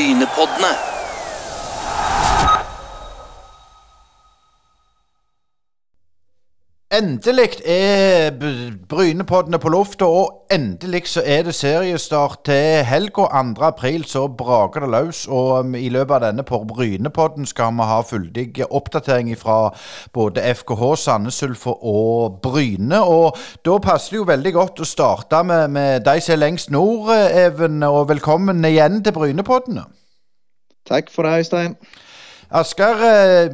Brynepoddene. Endelig er Brynepoddene på lufta, og endelig så er det seriestart til helga. 2. april så braker det løs, og um, i løpet av denne på Brynepodden skal vi ha fyldig oppdatering fra både FKH, Sandnes Ulf og Bryne. Og da passer det jo veldig godt å starte med, med de som er lengst nord, eh, Even, og velkommen igjen til Brynepoddene. Takk for det, Øystein. Asker, eh,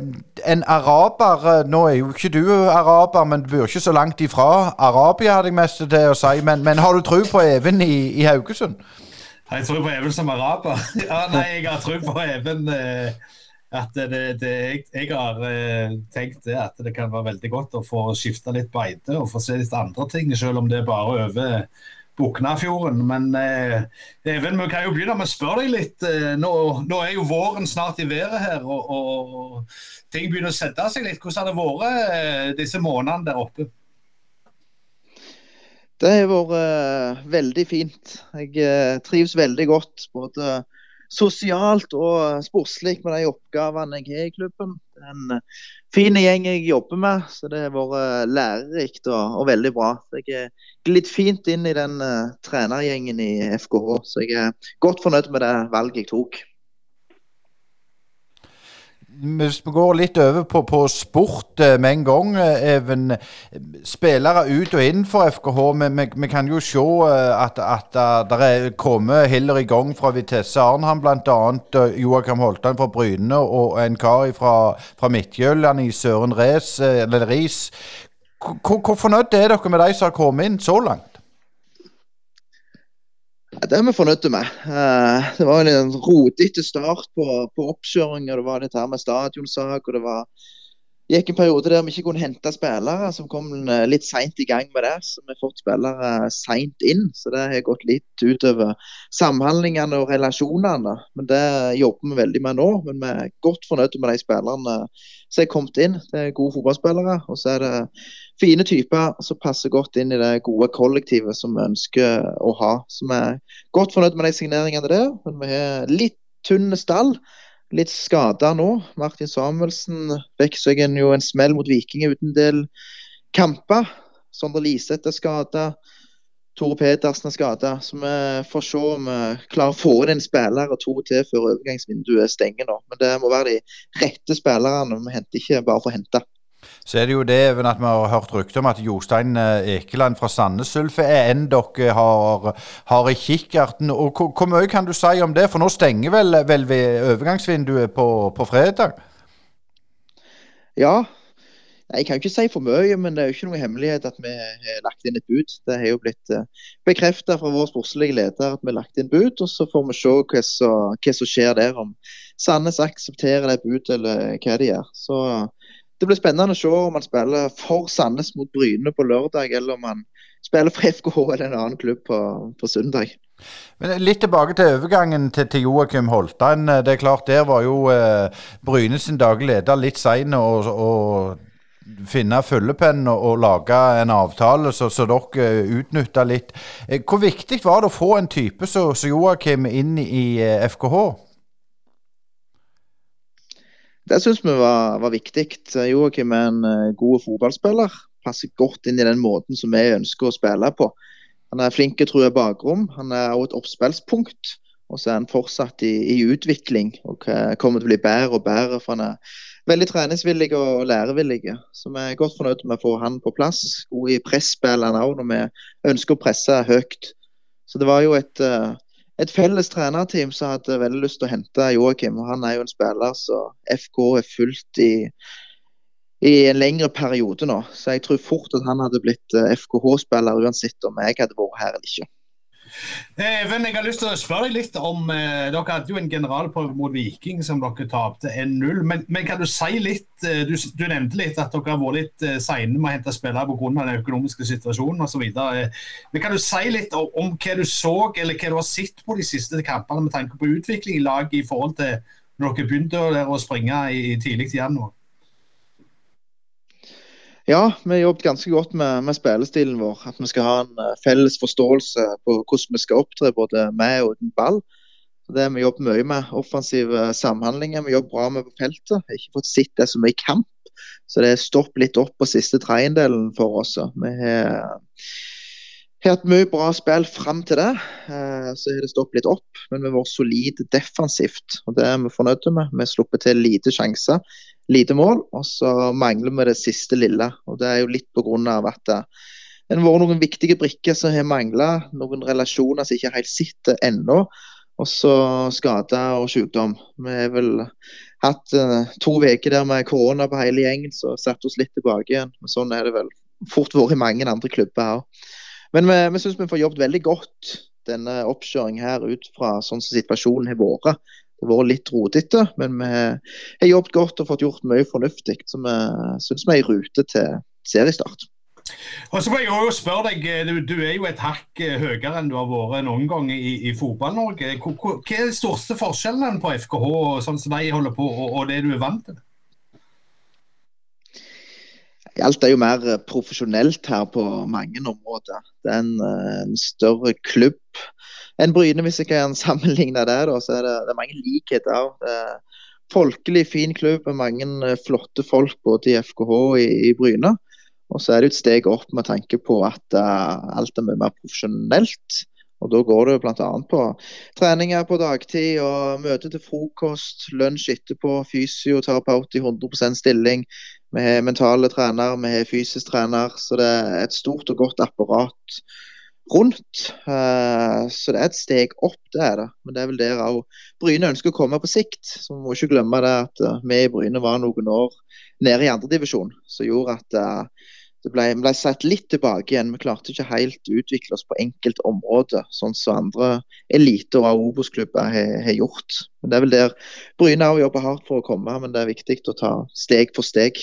en araber eh, Nå er jo ikke du araber, men du bor ikke så langt ifra Arabia, hadde jeg mest til å si. Men, men har du tro på Even i, i Haugesund? Jeg tro på Even som araber. Ja, nei, jeg har tro på Even eh, at det, det, jeg, jeg har eh, tenkt det at det kan være veldig godt å få skifta litt beite og få se litt andre ting, selv om det er bare over Buknafjorden. Men eh, Even, vi kan jo begynne med å spørre deg litt. Eh, nå, nå er jo våren snart i været her, og, og ting begynner å sette seg litt. Hvordan har det vært eh, disse månedene der oppe? Det har vært uh, veldig fint. Jeg uh, trives veldig godt både sosialt og sportslig med de oppgavene jeg har i klubben. Det er en eh, fin gjeng jeg jobber med, så det har vært eh, lærerikt og, og veldig bra. Så Jeg er glidd fint inn i den uh, trenergjengen i FKH, så jeg er godt fornøyd med det valget jeg tok. Hvis vi går litt over på, på sport eh, med en gang, eh, Even. Spillere ut og inn for FKH. Vi, vi, kan jo se eh, at, at det er kommet Hiller i gang fra Vitesse Arnhem, bl.a. Joakim Holtan fra Bryne og en kar fra, fra Midtjylland i Søren Res. Hvor, hvor fornøyd er dere med de som har kommet inn så langt? Det er vi fornøyd med. Eh, Det var en rotete start på, på oppkjøringa. Det var dette her med stadionsak. og det var gikk en periode der vi ikke kunne hente spillere, som kom eh, litt seint i gang med det. Så vi har fått spillere seint inn. Så det har gått litt utover samhandlingene og relasjonene. Men det jobber vi veldig med nå. Men vi er godt fornøyd med de spillerne som er kommet inn. Det er gode fotballspillere. Og så er det fine typer som passer godt inn i det gode kollektivet som vi ønsker å ha. Så vi er godt fornøyd med de signeringene der. Men vi har litt tynn stall. Litt skada nå. Martin Samuelsen fikk seg en, jo en smell mot Viking uten del kamper. Sondre Liseth er skada. Tore Pedersen er skada. Så vi får se om vi klarer å få inn en spiller og to til før overgangsvinduet stenger nå. Men det må være de rette spillerne. Vi henter ikke bare for å hente. Så er det jo det Even, at vi har hørt rykter om at Jostein eh, Ekeland fra Sandnes Ulf er en dere har, har i kikkerten. Og hvor, hvor mye kan du si om det? For nå stenger vel, vel overgangsvinduet på, på fredag? Ja. Jeg kan ikke si for mye, men det er jo ikke noe hemmelighet at vi har lagt inn et bud. Det har jo blitt uh, bekreftet fra vår sportslige leder at vi har lagt inn bud. og Så får vi se hva som, hva som skjer der. Om Sandnes aksepterer det budet eller hva de gjør. Så Det blir spennende å se om han spiller for Sandnes mot Bryne på lørdag, eller om han spiller for FKH eller en annen klubb på, på søndag. Men Litt tilbake til overgangen til, til Joakim Holtan. Det er klart, Der var jo eh, Bryne sin daglig leder litt sein å finne fyllepenn og, og lage en avtale, så, så dere utnytta litt. Eh, Hvor viktig var det å få en type som Joakim inn i eh, FKH? Det syns vi var, var viktig. Joakim er en eh, god fotballspiller. Passer godt inn i den måten som vi ønsker å spille på. Han er flink til å true bakrom. Han er også et oppspillspunkt. Og så er han fortsatt i, i utvikling og eh, kommer til å bli bedre og bedre. For han er veldig treningsvillig og lærevillig. Så vi er godt fornøyd med å få han på plass. God i presspill han òg, når vi ønsker å presse høyt. Så det var jo et, eh, et felles trenerteam som hadde veldig lyst til å hente Joakim. Han er jo en spiller som FK er fulgt i, i en lengre periode nå. Så jeg tror fort at han hadde blitt eh, FKH-spiller uansett om jeg hadde vært her eller ikke. Even, jeg har lyst til å spørre deg litt om eh, Dere hadde jo en generalprøve mot Viking som dere tapte 1-0. Men, men kan du si litt eh, du, du nevnte litt at dere har vært litt eh, seine med å hente spillere pga. den økonomiske situasjonen osv. Men kan du si litt om, om hva du så eller hva du har sett på de siste kampene med tanke på utvikling i laget i forhold til når dere begynte å, å springe i, i tidlig i januar? Ja, vi har jobbet ganske godt med, med spillestilen vår. At vi skal ha en uh, felles forståelse på hvordan vi skal opptre, både med og uten ball. Det har vi jobbet mye med. Offensive samhandlinger. Vi jobber bra med på feltet. Jeg har ikke fått sett det så mye kamp. Så det er stopp litt opp på siste tredjedelen for oss. Vi har har hatt mye bra spill fram til det. Eh, så har det stoppet litt opp, men vi har vært solide defensivt. og Det er vi fornøyde med. Vi har sluppet til lite sjanser, lite mål. Og så mangler vi det siste lille. og Det er jo litt pga. at det har vært noen viktige brikker som har mangla. Noen relasjoner som ikke helt sitter ennå. Og så skader og sykdom. Vi har vel hatt uh, to uker der med korona på hele gjengen, så satte oss litt tilbake igjen. Men sånn er det vel fort vært i mange andre klubber òg. Men vi, vi syns vi får jobbet veldig godt denne oppkjøringen her ut fra sånn som situasjonen har vært. Det vært litt rotete, men vi har jobbet godt og fått gjort mye fornuftig. Så vi syns vi er i rute til seriestart. Og så må jeg jo spørre deg, du, du, er jo et hakk eh, høyere enn du har vært noen gang i, i Fotball-Norge. Hva er de største forskjellene på FKH sånn som de holder på, og, og det du er vant til? alt er jo mer eh, profesjonelt her på mange områder. Det er en, eh, en større klubb enn Bryne, hvis jeg kan sammenligne det. Da, så er det, det er mange likheter òg. Folkelig, fin klubb med mange eh, flotte folk både i FKH og i, i Bryne. Og så er det et steg opp med tanke på at uh, alt er mye mer profesjonelt. Og Da går det bl.a. på treninger på dagtid og møte til frokost, lunsj etterpå, fysioterapeut i 100 stilling. Vi har mentale trener, vi har fysisk trener. Så det er et stort og godt apparat rundt. Eh, så det er et steg opp, det er det. Men det er vel der òg Bryne ønsker å komme på sikt. Så vi må ikke glemme det at eh, vi i Bryne var noen år nede i andredivisjon, som gjorde at eh, det ble, ble satt litt tilbake igjen. Vi klarte ikke helt å utvikle oss på enkelte områder, sånn som andre eliter og Obos-klubber har, gjort. Men Det er vel der Bryne har jobber hardt for å komme, men det er viktig å ta steg for steg.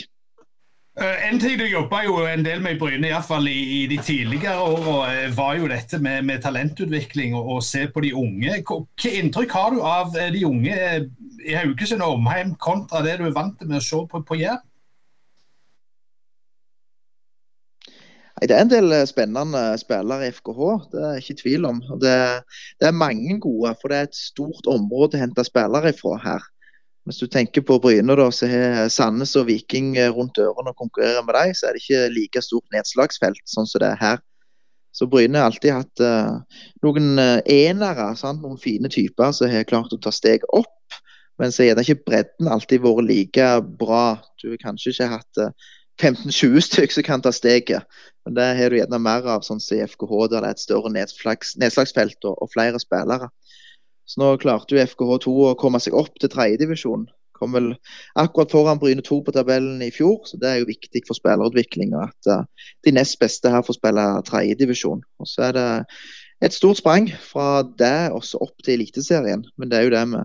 Uh, en ting du jobba jo en del med i Bryne, iallfall i, i de tidligere åra, eh, var jo dette med, med talentutvikling og, og, se på de unge. Hvilke inntrykk har du av eh, de unge i Haugesund og omheim kontra det du er vant med å se på, på Jæren? Det er en del eh, spennende spillere i FKH, det er ikke tvil om. Det, det, er mange gode, for det er et stort område å hente spillere ifra her. Hvis du tenker på Bryne, da, så har Sandnes og Viking eh, rundt ørene og konkurrerer med dem, så er det ikke like stort nedslagsfelt sånn som det er her. Så Bryne har alltid hatt uh, noen enere, sant? noen fine typer som har klart å ta steg opp. Men så det ikke bredden alltid vært like bra. Du har kanskje ikke hatt uh, 15-20 stykker som kan ta steget. Men det har du gjerne mer av sånn som i FKH, der det er et større nedslagsfelt og, og, flere spillere. Så nå klarte jo FKH2 å komme seg opp til tredjedivisjon. Kom vel akkurat foran Bryne 2 på tabellen i fjor, så det er jo viktig for spillerutviklinga at uh, de nest beste her får spille tredjedivisjon. Og så er det et stort sprang fra det også opp til Eliteserien. Men det er jo det vi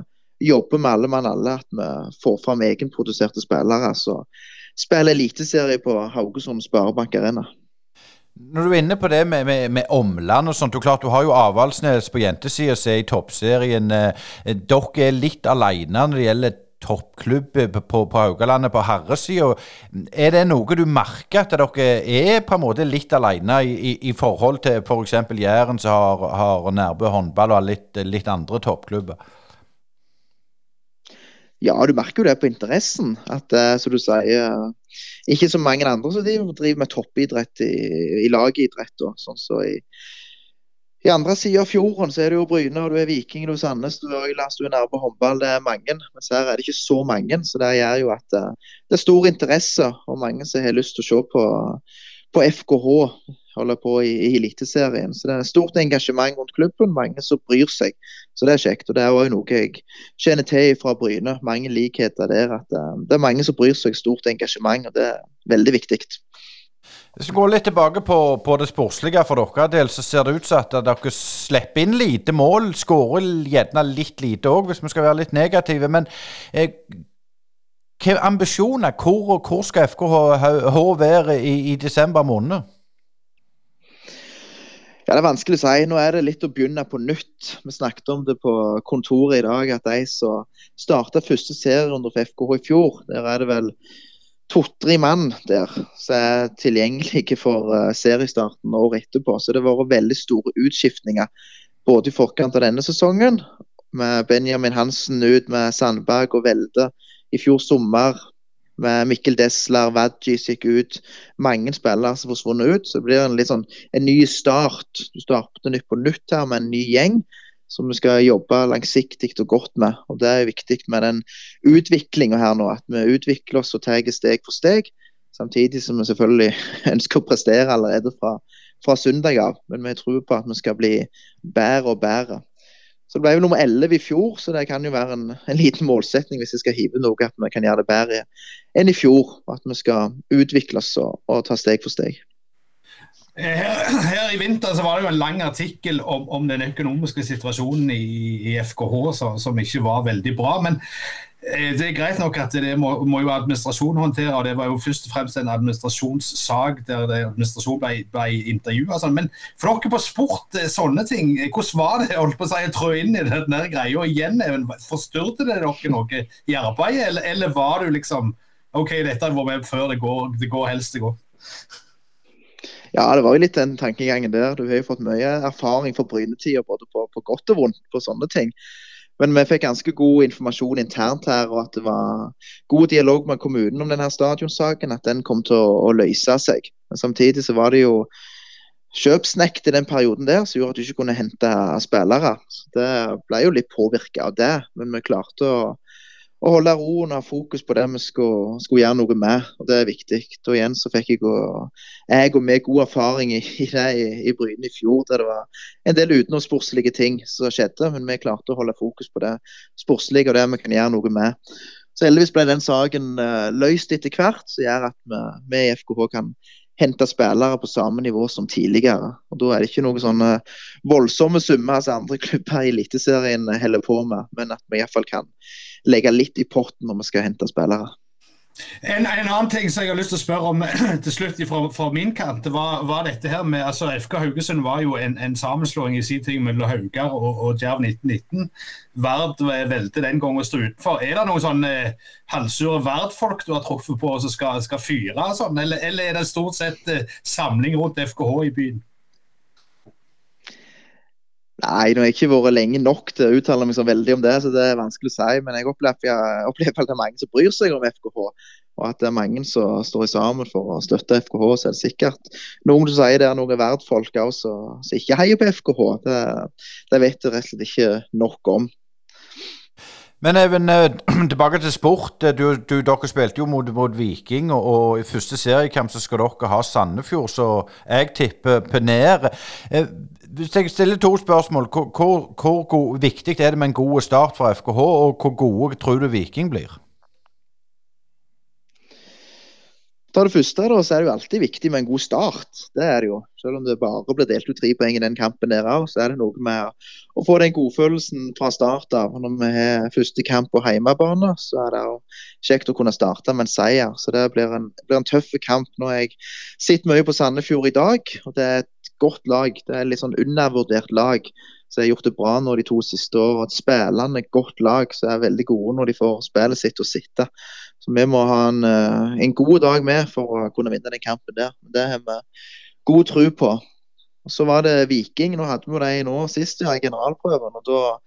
jobber med alle mann alle, at vi får fram egenproduserte spillere. Så spiller eliteserie på Haugesund Sparebank Arena. Når du er inne på det med, med, med omland og sånt, du, klart, du har jo Avaldsnes på jentesida som er i toppserien. Eh, dere er litt alene når det gjelder toppklubb på, på, Haugalandet på herresida. Er det noe du merker at dere er på en måte litt alene i, i, i forhold til f.eks. For Jæren som har, har Nærbø håndball og litt, litt andre toppklubber? Ja, du merker jo det på interessen. At uh, som du sier, ikke så mange andre som driver med toppidrett i, i lagidrett. sånn så i, i andre sida av fjorden så er det jo Bryne, og du er Viking, du er Sandnes, du er Øylands, du er nærme håndball. Det er mange. Mens her er det ikke så mange. Så det gjør jo at uh, det er stor interesse, og mange som har lyst til å se på, på FKH holder på i, i Eliteserien. Så det er stort engasjement rundt klubben, mange som bryr seg. Så det er kjekt. Og det er òg noe jeg kjenner til fra Bryne. Mange likheter der. At uh, det er mange som bryr seg, stort engasjement. Og det er veldig viktig. Hvis vi går litt tilbake på, på det sportslige for dere del, så ser det ut som at dere slipper inn lite mål. Skårer gjerne litt lite òg, hvis vi skal være litt negative. Men eh, hvilke ambisjoner? Hvor, hvor skal FKH være i, i desember måned? Ja, Det er vanskelig å si. Nå er det litt å begynne på nytt. Vi snakket om det på kontoret i dag, at de som starta første serierunde for FKH i fjor, der er det vel to-tre mann der som er tilgjengelige for uh, seriestarten året etterpå. Så det har vært veldig store utskiftninger både i forkant av denne sesongen med Benjamin Hansen ut med Sandberg og Velde. I fjor sommer med Mikkel Desler, Vadjis gikk ut. Mange spillere som forsvunnet ut. Så det blir en litt sånn en ny start. Du starter nytt på nytt her med en ny gjeng som vi skal jobbe langsiktig og godt med. Og Det er viktig med den utviklinga her nå. At vi utvikler oss og tar steg for steg. Samtidig som vi selvfølgelig ønsker å prestere allerede fra, fra søndag av. Men vi tror på at vi skal bli bedre og bedre. Så Det ble jo nummer 11 i fjor, så det kan jo være en, en liten målsetning hvis vi skal hive noe, at vi kan gjøre det bedre enn i fjor. At vi skal utvikle oss og, og ta steg for steg. Her, her, i vinter så var det jo en lang artikkel om, om den økonomiske situasjonen i, i FKH som, som, ikke var veldig bra. Men Eh, det er greit nok at det må, må jo administrasjonen håndtere. og Det var jo først og fremst en administrasjonssak der administrasjonen ble, ble intervjua. Sånn. Men for dere på sport, eh, sånne ting, eh, hvordan var det holdt på å si, å trå inn i denne greia igjen? Forstyrret det dere noe i arbeidet, eller, eller, var du liksom OK, dette har vært med før, det går, det går helst det går? Ja, det var jo litt den tankegangen der. Du har jo fått mye erfaring fra Brynetida, både på, på godt og vondt, på sånne ting. Men vi fikk ganske god informasjon internt her, og at det var god dialog med kommunen om denne stadionsaken. At den kom til å, å løse seg. Men samtidig så var det jo kjøpsnekt i den perioden der som gjorde at du ikke kunne hente spillere. Så det ble jo litt påvirka av det, men vi klarte å å holde roen og ha fokus på det vi skulle, skulle, gjøre noe med. og Det er viktig. Og igjen så fikk jeg og, jeg og meg god erfaring i, det i, i Bryne i fjor, der det var en del utenomsportslige ting som skjedde. Men vi klarte å holde fokus på det sportslige og det vi kan gjøre noe med. Så heldigvis ble den saken uh, løst etter hvert, som gjør at vi, vi i FKH kan hente spillere på samme nivå som tidligere. Og Da er det ikke noen sånne voldsomme summer som andre klubber i Eliteserien holder på med, men at vi iallfall kan legge litt i potten når vi skal hente spillere. En, en, annen ting som jeg har lyst til å spørre om til slutt fra, fra min kant, var, var, dette her med altså FK Haugesund var jo en, en sammenslåing i sin tid mellom Haugar og, og Djerv 1919. Vard valgte den gangen å stå utenfor. Er det noen sånne eh, halvsure Vard-folk du har truffet på som skal, skal fyre, sånn? eller, eller, er det stort sett eh, samling rundt FKH i byen? Nei, nå har jeg ikke vært lenge nok til å uttale meg så veldig om det, så det er vanskelig å si. Men jeg opplever, at det er mange som bryr seg om FKH. Og at det er mange som står sammen for å støtte FKH. Så er det sikkert noen som sier det er noen verdfolk også som ikke heier på FKH. Det, det vet jeg rett og slett ikke nok om. Men Even, eh, tilbake til sport. Du, du, dere spilte jo mot, mot Viking, og, og, i første seriekamp så skal dere ha Sandefjord, så jeg tipper Pener. Eh, hvis jeg stiller to spørsmål, hvor, hvor, hvor viktig er det med en god start for FKH, og hvor gode tror du Viking blir? Ta det første, da, så er det jo alltid viktig med en god start. Det er det jo. Selv om det bare ble delt ut tre poeng i den kampen der så er det noe med å få den godfølelsen fra start av. Når vi har første kamp på hjemmebane, så er det kjekt å kunne starte med en seier. Så det blir en, blir en tøff kamp. når jeg sitter mye på Sandefjord i dag, og det er et godt lag. Det er et litt sånn undervurdert lag som har gjort det bra nå de to siste årene. Et godt lag som er veldig gode når de får spillet sitt å sitte. Så vi må ha en, eh, en god dag med for å kunne vinne den kampen der. Det har vi god tro på. Og Så var det Viking. Nå hadde vi de nå sist ja, i generalprøven. og Da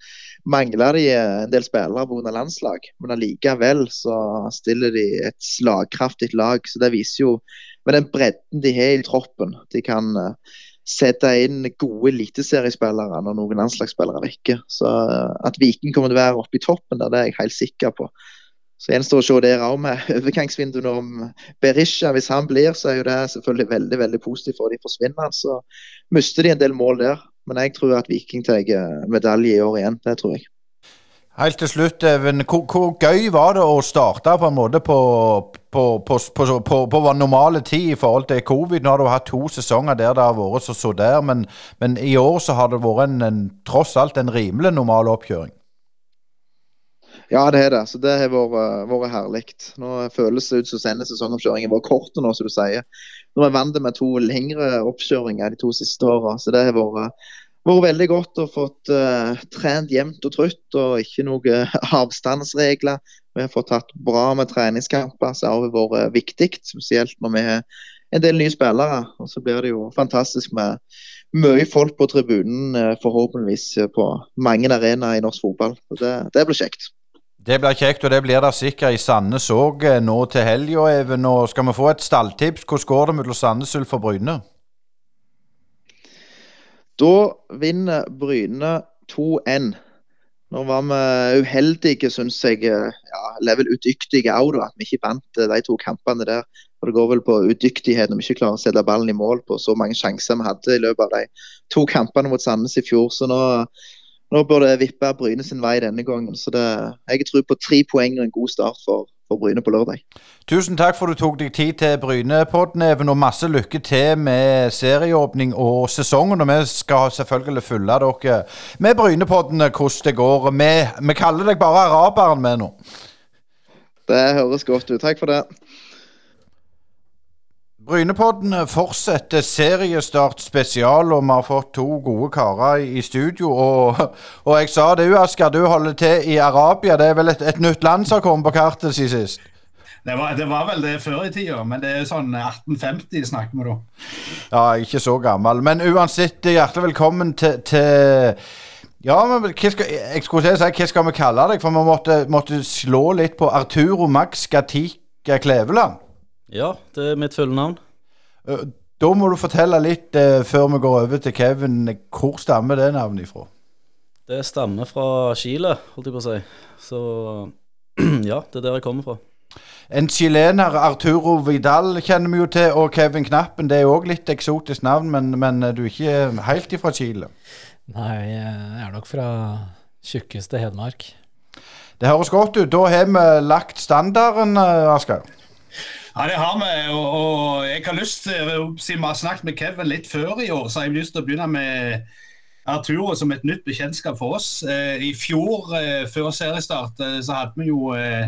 mangla de en del spillere pga. landslag, men allikevel så stiller de et slagkraftig lag. så Det viser jo med den bredden de har i troppen. De kan uh, sette inn gode eliteseriespillere når noen landslagsspillere er vekke. Så eh, At Viking kommer til å være oppe i toppen det er jeg helt sikker på. Så gjenstår å se der òg med overgangsvinduene om Berisha. Hvis han blir, så er jo det selvfølgelig veldig veldig positivt for de forsvinner. Så mister de en del mål der. Men jeg tror at Viking tar medalje i år igjen. Det tror jeg. Helt til slutt, Even. Hvor, hvor, gøy var det å starte på en måte på, på, på, på normale tid i forhold til covid? Nå har du hatt to sesonger der det har vært så så der, men, men i år så har det vært en, en, tross alt en rimelig normal oppkjøring. Ja, det er det. Så det har vært, vært herlig. Nå føles det ut som denne sesongoppkjøringen var kort nå, som du sier. Nå er vi vant med to lengre oppkjøringer de to siste åra, så det har vært vært veldig godt å fått uh, trent jevnt og trutt og ikke noen avstandsregler. Vi har fått tatt bra med treningskamper, så har det vært viktig. Spesielt når vi har en del nye spillere. Og så blir det jo fantastisk med mye folk på tribunen, eh, forhåpentligvis på mange arenaer i norsk fotball. Det, det blir kjekt. Det blir kjekt, og det blir det sikkert i Sandnes òg nå til helga, Even. Og skal vi få et stalltips? Hvordan går det mellom Sandnes Ulf og Bryne? Da vinner Bryne 2-1. Nå var vi uheldige, syns jeg. Ja, eller vel udyktige òg, at vi ikke vant eh, de to kampene der. Og Det går vel på udyktighet når vi ikke klarer å sette ballen i mål på så mange sjanser vi hadde i løpet av de to kampene mot Sandnes i fjor. Så nå, nå bør det vippe Bryne sin vei denne gangen. Så det, jeg tror på tre poeng og en god start for, for Bryne på lørdag. Tusen takk for du tok deg tid til Brynepodneven, og masse lykke til med serieåpning og sesongen. Og vi skal selvfølgelig følge dere med Brynepodden hvordan det går. Vi, vi kaller deg bare araberen med nå. Det høres godt ut. Takk for det. Brynepodden fortsetter seriestart spesial, og vi har fått to gode karer i studio. Og, og jeg sa det, Asker, du holder til i Arabia. Det er vel et, et nytt land som har kommet på kartet siden sist? Det var, det var, vel det før i tida, men det er sånn 1850 snakker vi da. Ja, ikke så gammel. Men uansett, hjertelig velkommen til, til ja, men hva skal, jeg skulle si, hva skal vi kalle deg? For vi måtte, måtte slå litt på Arturo Max Gatica Kleveland. Ja, det er mitt fulle navn. Da må du fortelle litt uh, før vi går over til Kevin. Hvor stammer det navnet ifra? Det stammer fra Chile, holdt jeg på å si. Så ja, det er der jeg kommer fra. En chilener, Arturo Vidal, kjenner vi jo til, og Kevin Knappen. Det er òg litt eksotisk navn, men, men, du er ikke helt ifra Chile? Nei, jeg er nok fra tjukkeste Hedmark. Det høres godt ut. Da har vi lagt standarden, Asgeir. Ja, det har vi. Og, og, jeg har lyst til, siden vi har snakket med Kevin litt før i år, så har jeg lyst til å begynne med Arturo som et nytt bekjentskap for oss. Eh, I fjor, eh, før seriestart, eh, så hadde vi jo eh,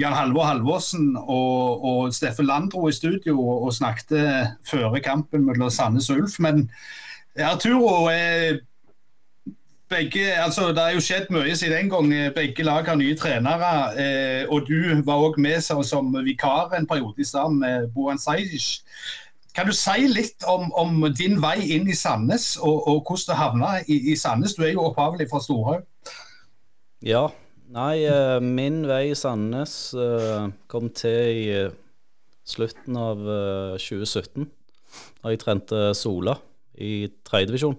Jan Halvor Halvorsen og, og Steffen Landro i studio og, og snakket før kampen mellom Sandnes og Ulf. Men Arturo er begge, altså Det har jo skjedd mye siden den gang. Begge lag har nye trenere. Eh, og du var òg med som, som, vikar en periode i stad med Boan Sajdic. Kan du si litt om, om, din vei inn i Sandnes, og, og hvordan du havna i, i, Sandnes? Du er jo opphavlig fra Storhaug. Ja. Nei, eh, min vei i Sandnes eh, kom til i eh, slutten av eh, 2017. Da jeg trente Sola i tredjedivisjon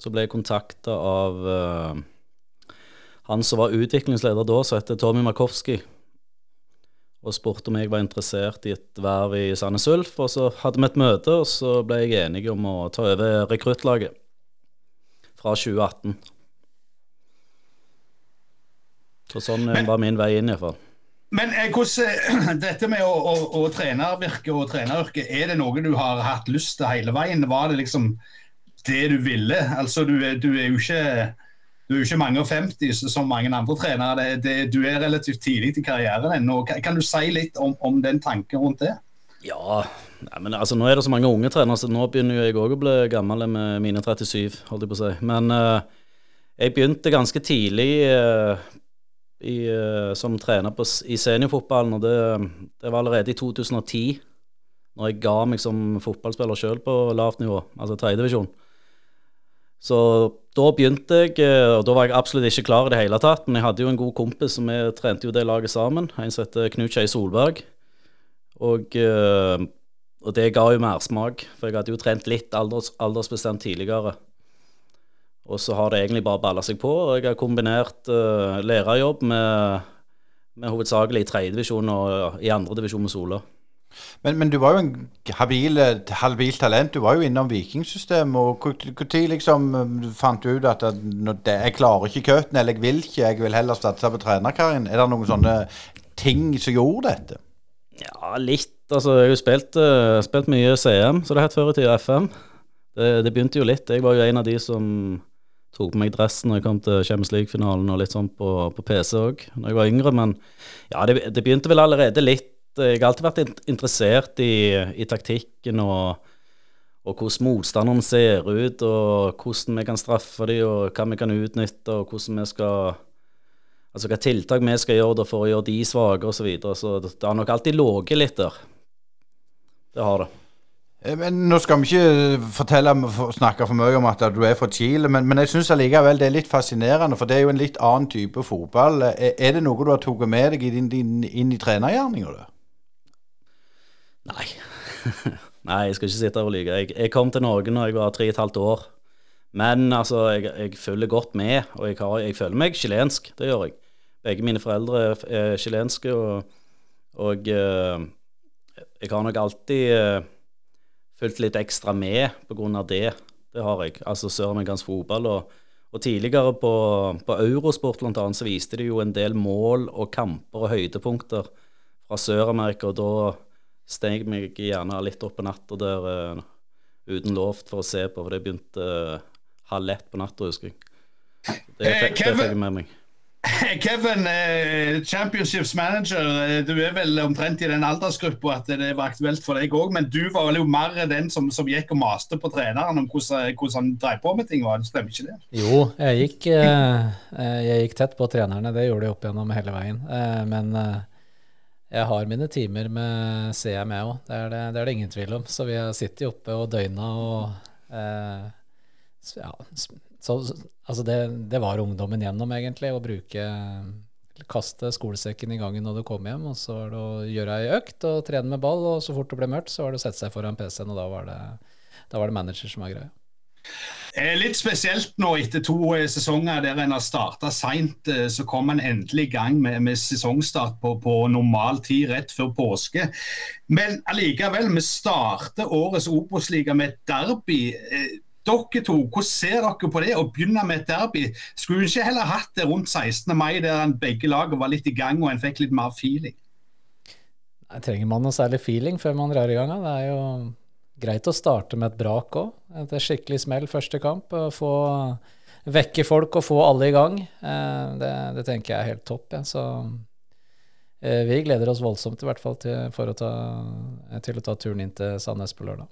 så ble jeg kontakta av uh, han som var utviklingsleder da, som heter Tommy Markowski, og spurte om jeg var interessert i et verv i Sandnes Ulf. Og så hadde vi et møte, og så ble jeg enig om å ta over rekruttlaget fra 2018. Så sånn men, var min vei inn, iallfall. Men eh, hvordan, dette med å, å, å trenervirke og treneryrke, er det noe du har hatt lyst til hele veien? Var det liksom det du ville. Altså, du, er, du er jo ikke du er jo ikke mange og 50 som mange andre trenere. Det, det, du er relativt tidlig i karrieren ennå. Kan, du si litt om, om, den tanken rundt det? Ja, men altså nå er det så mange unge trenere, så nå begynner jo jeg òg å bli gammel med mine 37, holdt jeg på å si. Men uh, jeg begynte ganske tidlig uh, i, uh, som trener på, i seniorfotballen, og det, det, var allerede i 2010, når jeg ga meg som fotballspiller sjøl på lavt nivå, altså tredjedivisjon. Så da begynte jeg, eh, og da var jeg absolutt ikke klar i det hele tatt. Men jeg hadde jo en god kompis, og vi trente jo det laget sammen. En som heter Knut Skei Solberg. Og, eh, og, det ga jo mersmak, for jeg hadde jo trent litt alders, aldersbestemt tidligere. Og så har det egentlig bare balla seg på. og Jeg har kombinert uh, lærerjobb med, med hovedsakelig i tredjedivisjon og i andredivisjon med Sola. Men, men, du var jo en habil, habil talent. Du var jo innom vikingsystemet. Når liksom, fant du ut at jeg klarer ikke køtten, eller jeg vil ikke, jeg vil heller satse på trenerkarrieren? Er det noen sånne ting som gjorde dette? Ja, litt. Altså, jeg har jo spilt, uh, spilt mye CM, så det het før i tida FM. Det, det, begynte jo litt. Jeg var jo en av de som tok på meg dressen når jeg kom til Champions League-finalen og litt sånn på, på PC òg, når jeg var yngre. Men ja, det, det begynte vel allerede litt jeg har alltid vært interessert i, i taktikken og, og, hvordan motstanderen ser ut, og hvordan vi kan straffe dem, og hva vi kan utnytte, og hvordan vi skal Altså hva tiltak vi skal gjøre for å gjøre de svake osv. Så, videre. så det har nok alltid ligget litt der. Det har det. Eh, Men Nå skal vi ikke fortelle, snakke for mye om at du er fra Chile, men, men jeg syns allikevel det er litt fascinerende, for det er jo en litt annen type fotball. Er, er det noe du har tatt med deg i din, din, inn i trenergjerninga? Nei. Nei, jeg skal ikke sitte her og lyve. Jeg, jeg kom til Norge når jeg var tre og et halvt år. Men altså, jeg, jeg følger godt med, og jeg, har, jeg føler meg chilensk. Det gjør jeg. Begge mine foreldre er- er chilenske, og, og eh, jeg har nok alltid eh, fulgt litt ekstra med på grunn av det. Det har jeg. Altså søramerikansk fotball. Og, og tidligere på, på Eurosport annet, så viste de jo en del mål og kamper og høydepunkter fra Sør-Amerika, og da steg meg gjerne litt opp på natta der uh, uten lov for å se på, for det begynte uh, halv ett på natta, husker jeg. Det, Eh, fikk- det fikk jeg med meg. Kevin, eh, Championships manager, du er vel omtrent i den aldersgruppa at det var aktuelt for deg òg, men du var vel jo mer den som, som gikk og maste på treneren om hvordan, hvordan han drev på med ting, var det? Stemmer ikke det? Jo, jeg gikk, eh, jeg gikk tett på trenerne, det gjorde de opp gjennom hele veien. Eh, Men jeg har mine timer med CM òg, det, det, det er det ingen tvil om. Så vi har sittet oppe og døgna og eh, ja, så, altså det, det var ungdommen gjennom, egentlig, å bruke Kaste skolesekken i gangen når du kom hjem, og så var det å gjøre ei økt og trene med ball, og så fort det ble mørkt, så var det å sette seg foran PC-en, og da var det, da var det manager som var greia. Eh, Litt spesielt nå etter to eh, sesonger der en har starta seint, eh, så kom en endelig i gang med, med sesongstart på, på normal tid rett før påske. Men allikevel, vi starter årets Obos-liga med et derby. Dere to, hvordan ser dere på det å begynne med et derby? Skulle vi ikke heller hatt det rundt 16. mai, der begge lagene var litt i gang og en fikk litt mer feeling? Trenger man noe særlig feeling før man drar i gang? Det er jo greit å starte med et brak òg. Et skikkelig smell første kamp. Få vekke folk og få alle i gang. Eh, Det, det tenker jeg er helt topp. Ja. Så eh, vi gleder oss voldsomt i hvert fall til, å ta, til å ta turen inn til Sandnes på lørdag.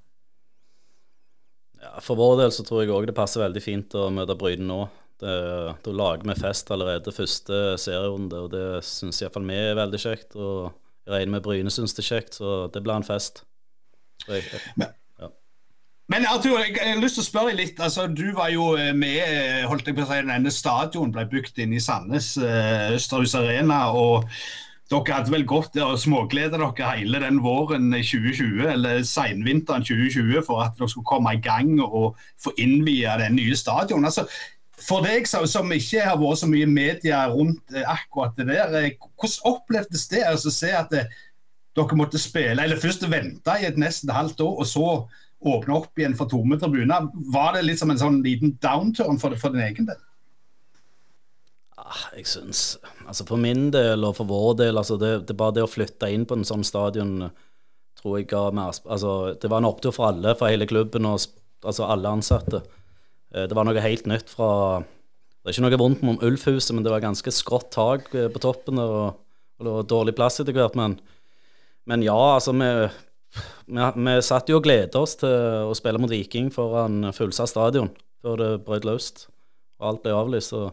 Ja, for vår del så tror jeg òg det passer veldig fint å møte Bryne nå. Da lager vi fest allerede første serierunde, og det syns iallfall vi er veldig kjekt. Og jeg regner med Bryne syns det er kjekt, så det blir en fest. Men Arthur, jeg jeg har lyst til å spørre deg litt. altså Du var jo eh, med eh, holdt jeg på å si, denne stadion ble bygd inn i Sandnes, eh, Østerhus Arena. og dere hadde vel gått der og smågleda dere hele den våren 2020, eller seinvinteren 2020, for at dere skulle komme i gang og få innvia den nye stadion. Altså, for deg som, som ikke har vært så mye media rundt akkurat det der, hvordan opplevdes det altså, å se at eh, dere måtte spille, eller først vente i et nesten halvt år, og så åpne opp igjen for tomme tribuner. Var det litt som en sånn liten downturn for, for din egen del? ah, jeg syns Altså for min del og for vår del, altså det, det bare det å flytte inn på en sånn stadion tror jeg ga mer Altså, det var en opptur for alle, for hele klubben og altså alle ansatte. Eh, Det var noe helt nytt fra Det er ikke noe vondt med Ulfhuset, men det var ganske skrått tak eh, på toppen og, og det var dårlig plass etter hvert. Men, men ja, altså vi, vi, vi satt jo og gleda oss til å spille mot Viking foran fullsatt stadion før det brøt løst og alt ble avlyst. Så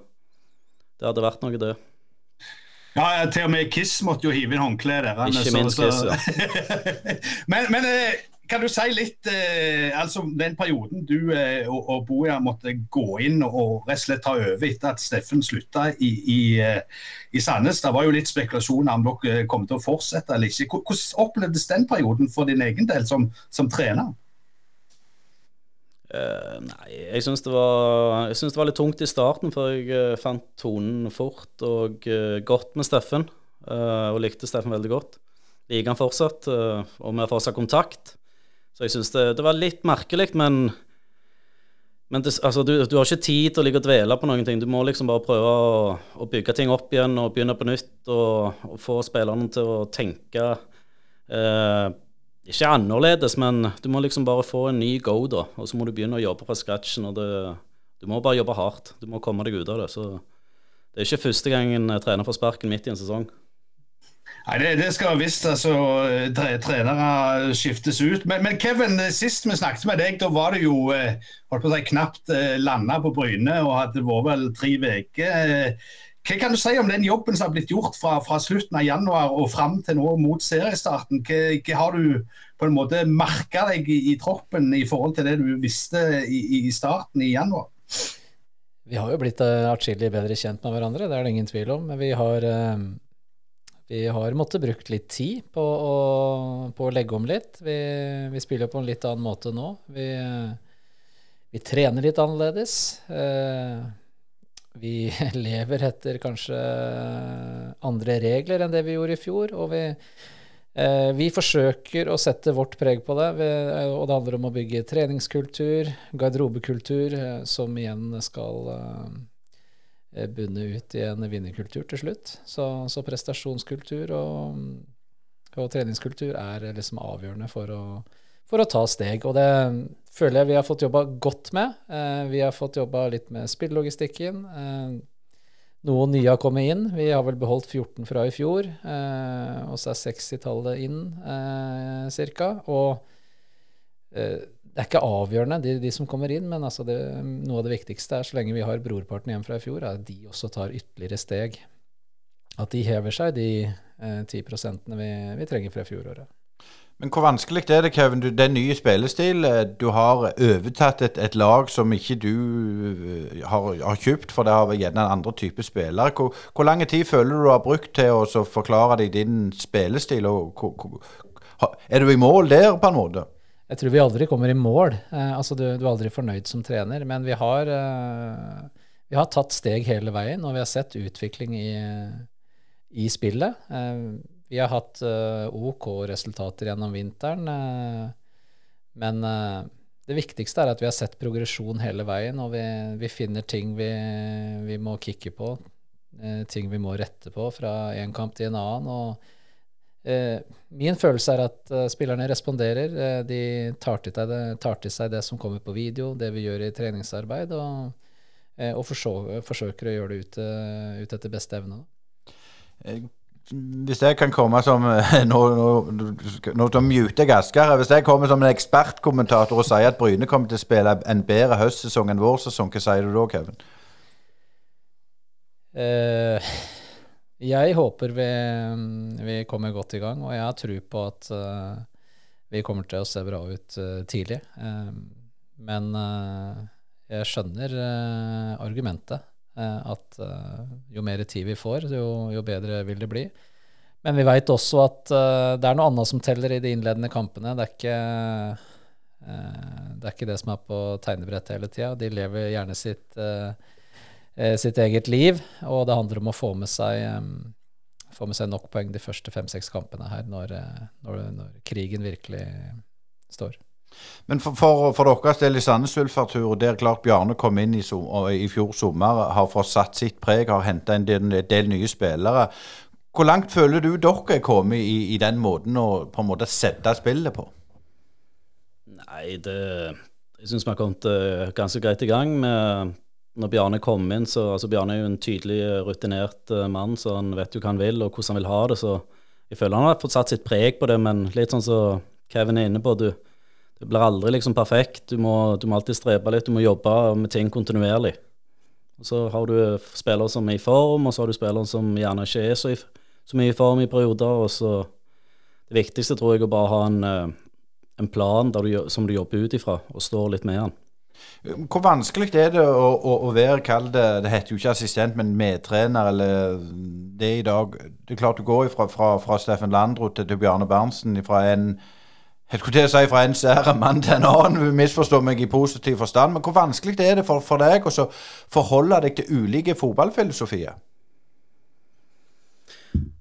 det hadde vært noe, det. Ja, til og med Kiss måtte jo hive inn håndkleet der. Ikke minst så- Kiss, men men eh, kan du si litt eh, altså Den perioden du eh, og, og Boja måtte gå inn og, rett og slett ta over etter at Steffen slutta i, i, eh, i Sandnes. Det var jo litt spekulasjoner om dere kom til å fortsette eller ikke. Hvordan opplevdes den perioden for din egen del som, som trener? Uh, nei, jeg syns det, det var litt tungt i starten, for jeg uh, fant tonen fort og uh, godt med Steffen. eh, og likte Steffen veldig godt. Liker han fortsatt, eh, og vi har fortsatt kontakt. Så jeg syns det, det var litt merkelig, men men det, altså, du, du har ikke tid til å ligge og dvele på noen ting. Du må liksom bare prøve å, å bygge ting opp igjen og begynne på nytt. Og, og få spillerne til å tenke eh, ikke annerledes, men du må liksom bare få en ny go, da. Og så må du begynne å jobbe fra scratchen. Og det, du må bare jobbe hardt. Du må komme deg ut av det. Så det er ikke første gangen en trener får sparken midt i en sesong. Nei, Det, det skal visst altså, tre, trenere skiftes ut. Men, men Kevin, eh, sist vi snakket med deg, da var det jo eh, holdt på å si, knapt eh, landa på Bryne og hadde vært vel tre uker. Eh, hva kan du si om den jobben som har blitt gjort fra, fra slutten av januar og fram til nå mot seriestarten? Hva, hva har du på en måte merka deg i, i, troppen i forhold til det du visste i, i starten i januar? Vi har jo blitt uh, atskillig bedre kjent med hverandre, det er det ingen tvil om. Men vi har, uh, vi har måttet brukt litt tid på å, på å legge om litt. Vi, vi, spiller på en litt annen måte nå. Vi, vi trener litt annerledes. vi lever etter kanskje andre regler enn det vi gjorde i fjor. og vi Eh, vi forsøker å sette vårt preg på det, eh, og det handler om å bygge treningskultur, garderobekultur, eh, som igjen skal bunne ut i en vinnerkultur til slutt. Så, så prestasjonskultur og, og, treningskultur er liksom avgjørende for å, for å, ta steg. Og det føler jeg vi har fått jobba godt med. Vi har fått jobba litt med spillelogistikken. Noen nye har kommet inn. Vi har vel beholdt 14 fra i fjor. Eh, og så er 60-tallet inn eh, cirka. Og eh, det er ikke avgjørende, de, de, som kommer inn, men altså det, noe av det viktigste er så lenge vi har brorparten igjen fra i fjor, at de også tar ytterligere steg. At de hever seg, de eh, 10 vi, vi trenger fra fjoråret. Men hvor vanskelig er det, Kevin? Du, den nye spillestil, eh, du har overtatt et, et, lag som ikke du eh, har, har kjøpt, for det har gjerne en andre type spillere. Hvor, hvor lang tid føler du du har brukt til å forklare deg din spillestil? Og, hvor, er du i mål der, på en måte? Jeg tror vi aldri kommer i mål. Eh, altså, du, du, er aldri fornøyd som trener. Men vi har, eh, vi har tatt steg hele veien, og vi har sett utvikling i, i spillet. Eh, vi har hatt OK resultater gjennom vinteren, men det viktigste er at vi har sett progresjon hele veien, og vi, vi finner ting vi, vi, må kikke på, ting vi må rette på fra en kamp til en annen. og Min følelse er at spillerne responderer. de tar til, det, tar til, seg det som kommer på video, det vi gjør i treningsarbeid, og, og forsøker, forsøker å gjøre det ut, ut etter beste evne hvis jeg kan komme som Nå, nå, nå, nå muter jeg Asker. Hvis jeg kommer som en ekspertkommentator og sier at Bryne kommer til å spille en bedre høstsesong enn vår sesong, hva sier du da, Kevin? Uh, jeg håper vi, vi, kommer godt i gang, og jeg har tro på at uh, vi kommer til å se bra ut uh, tidlig. men jeg skjønner argumentet. Eh, at eh, jo mer tid vi får, jo, jo bedre vil det bli. Men vi veit også at uh, det er noe annet som teller i de innledende kampene. Det er ikke, uh, det, er ikke det som er på tegnebrettet hele tida. De lever gjerne sitt, uh, sitt, eget liv, og det handler om å få med seg, um, få med seg nok poeng de første fem-seks kampene her, når, når, når krigen virkelig står. Men for, for, for deres del i Sandnes Ulf-Artur, der klart Bjarne kom inn i, i, fjor sommer, har fått satt sitt preg, har henta en del, del, nye spillere. Hvor langt føler du dere er kommet i, i, den måten å på en måte sette spillet på? Nei, det Jeg syns vi har kommet uh, ganske greit i gang med når Bjarne kom inn, så altså Bjarne er jo en tydelig rutinert uh, mann, så han vet jo hva han vil og hvordan han vil ha det. Så jeg føler han har fått satt sitt preg på det, men litt sånn som så Kevin er inne på, du, det blir aldri liksom perfekt. Du må, du må, alltid strebe litt, du må jobbe med ting kontinuerlig. Og Så har du spillere som er i form, og så har du spillere som gjerne ikke er så, i, så mye i form i perioder. og så Det viktigste tror jeg er å bare ha en, eh, en plan du, som du jobber ut ifra, og står litt med den. Hvor vanskelig er det å, å, å være, kall det Det heter jo ikke assistent, men medtrener, eller det i dag. Det er klart du går fra, fra, fra Steffen Landro til, til Bjarne Berntsen, fra en jeg skulle til å si fra en sære mann til en annen, misforstå meg i positiv forstand. Men hvor vanskelig er det for, for deg å forholde deg til ulike fotballfilosofier?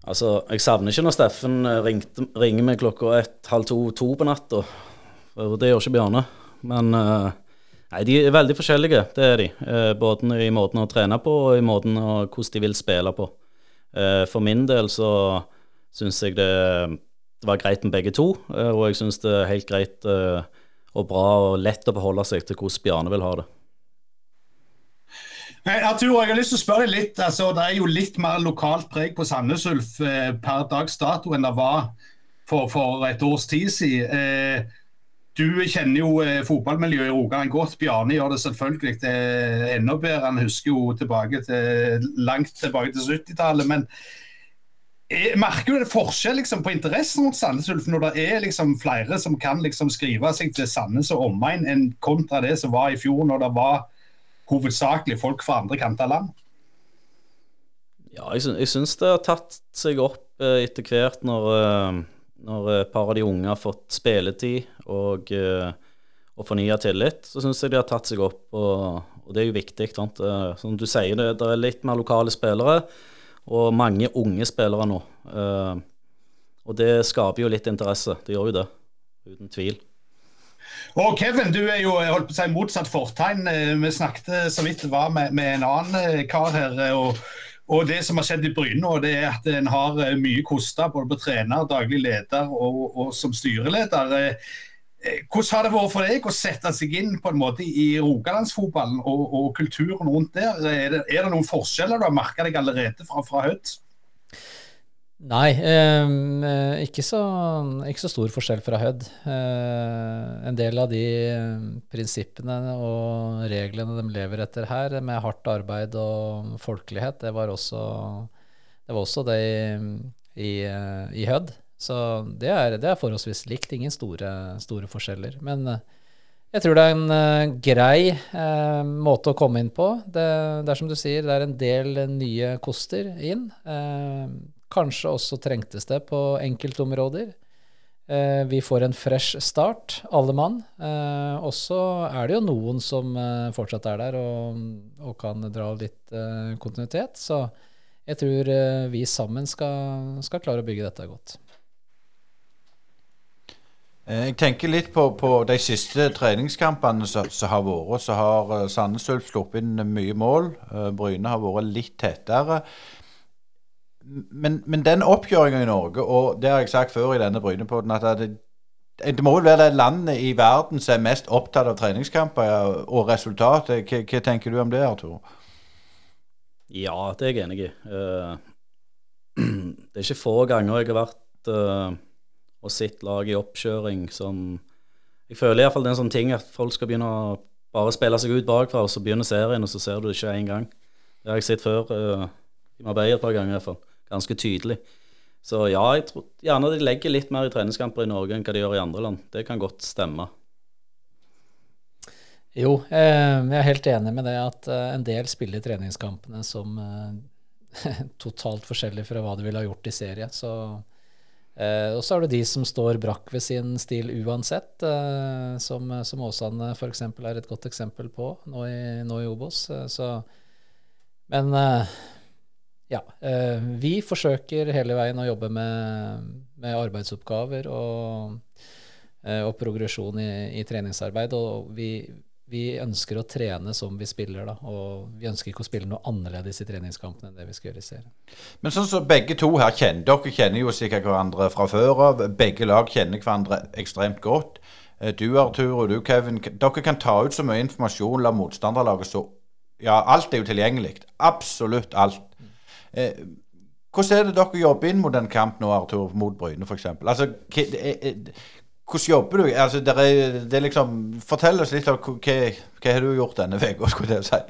Altså, jeg savner ikke når Steffen eh, ringte, ringer meg klokka ett, halv to, to på natta. Det gjør ikke Bjarne. Men uh, nei, de er veldig forskjellige, det er de. Uh, både i måten å trene på og i måten å, hvordan de vil spille på. Uh, for min del så syns jeg det det var greit med begge to. Eh, og jeg syns det er helt greit eh, og bra og lett å beholde seg til hvordan Bjarne vil ha det. Arthur, jeg har lyst til å spørre deg litt, altså, Det er jo litt mer lokalt preg på Sandnes Ulf eh, per dags dato enn det var for, for et års tid siden. Eh, du kjenner jo eh, fotballmiljøet i Rogaland godt. Bjarne gjør det selvfølgelig det er enda bedre. Han husker jo tilbake til, langt tilbake til 70-tallet. Men jeg merker du det forskjell liksom, på interessen mot Sandnes Ulf når det er liksom, flere som kan liksom, skrive seg til Sandnes og omegn, enn kontra det som var i fjor, når det var hovedsakelig folk fra andre kanter av land? Ja, jeg, sy syns det har tatt seg opp eh, etter hvert når eh, når et par av de unge har fått spilletid og, uh, og fornya tillit, så syns jeg de har tatt seg opp. Og, og det er jo viktig. Sant? Som du sier, det, det, er litt mer lokale spillere og mange unge spillere nå. Og det skaper jo litt interesse. Det gjør jo det, uten tvil. Og Kevin, du er jo holdt på å si motsatt fortegn. Eh, vi snakket så vidt det var med, med en annen kar her. og og Det som har skjedd i Bryne, det er at en har eh, mye kosta både på trener, daglig leder og, og som styreleder. Eh, eh, hvordan har det vært for deg å sette seg inn på en måte i rogalandsfotballen og, og kulturen rundt der? Er det, er det, noen forskjeller du har merka deg allerede fra, fra Hødd? Nei, eh, ikke, så, ikke, så, stor forskjell fra Hødd. Eh, en del av de prinsippene og reglene de lever etter her, med hardt arbeid og folkelighet, det var også det, var også det i, i, i Hødd. Så det er, det er, forholdsvis likt. Ingen store, store, forskjeller. Men eh, jeg tror det er en uh, grei eh, måte å komme inn på. Det, det, er som du sier, det er en del nye koster inn. Uh, Kanskje også trengtes det på enkeltområder. Eh, vi får en fresh start, alle mann. Eh, og så er det jo noen som eh, fortsatt er der og, og kan dra litt eh, kontinuitet. Så jeg tror eh, vi sammen skal, skal, klare å bygge dette godt. Jeg tenker litt på, på de siste treningskampene som har vært. Så har Sandnes Ulf sluppet inn mye mål. Bryne har vært litt tettere men, men, den oppkjøringa i Norge, og det har jeg sagt før i denne Brynepodden, at det, det må vel være det landet i verden som er mest opptatt av treningskamper og resultat. Hva, hva tenker du om det, Artur? Ja, det er jeg enig i. Uh, det er ikke få ganger jeg har vært uh, og sett lag i oppkjøring som Jeg føler iallfall det er en sånn ting at folk skal begynne å bare spille seg ut bakfra, og så begynner serien, og så ser du det ikke én gang. Det har jeg sett før. Uh, I Marbella et par ganger iallfall ganske tydelig. Så ja, jeg tror gjerne de legger litt mer i treningskamper i Norge enn hva de gjør i andre land. Det kan godt stemme. Jo, eh, jeg er helt enig med det at eh, en del spiller treningskampene som eh, totalt forskjellig fra hva de ville ha gjort i serie. Så, og så er det de som står brakk ved sin stil uansett, som, som Åsane f.eks. er et godt eksempel på nå i, nå i Obos. Så, men ja. Eh, vi forsøker hele veien å jobbe med, med arbeidsoppgaver og, eh, og progresjon i, i, treningsarbeid. Og vi, vi, ønsker å trene som vi spiller, da. Og vi ønsker ikke å spille noe annerledes i treningskampene enn det vi skal gjøre i serien. Men sånn som begge to her kjenner Dere kjenner jo sikkert hverandre fra før av. Begge lag kjenner hverandre ekstremt godt. Eh, du Arthur og du Kevin, dere kan ta ut så mye informasjon la motstanderlaget så Ja, alt er jo tilgjengelig. Absolutt alt. Eh, hvordan er det dere jobber inn mot en kamp nå, Arthur, mot Bryne f.eks.? Altså, hvordan jobber du? Altså, det er, det er liksom, fortell oss litt om hva, hva har du gjort denne uka, skulle jeg si.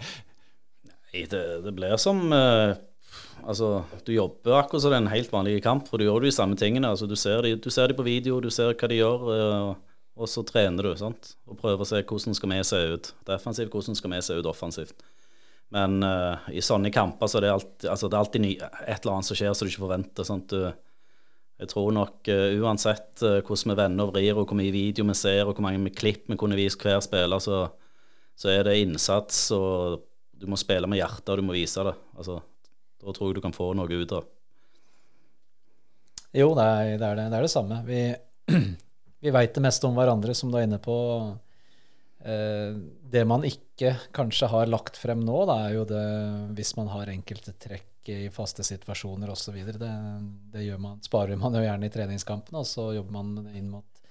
Nei, det, det blir som uh, Altså, du jobber akkurat som det er en helt vanlig kamp, for du gjør de samme tingene. Altså, du, ser de, du ser de på video, du ser hva de gjør, uh, og så trener du sant? og prøver å se hvordan skal vi se ut defensivt, hvordan skal vi se ut offensivt. Men uh, i sånne kamper så er det alltid, altså det er alltid ny, et eller annet som skjer som du ikke forventer. Sant? Du, jeg tror nok uh, uansett uh, hvordan vi vender og vrir, og hvor mye video vi ser, og hvor mange klipp vi kunne vist hver spiller, så, så, er det innsats, og du må spille med hjertet, og du må vise det. Altså, da tror jeg du kan få noe ut av Jo, det er det, er det, det, er det samme. Vi, vi veit det meste om hverandre, som du er inne på. Det man ikke kanskje har lagt frem nå, da, er jo det hvis man har enkelte trekk i faste situasjoner osv. Det, det gjør man, sparer man jo gjerne i treningskampene, og så jobber man inn mot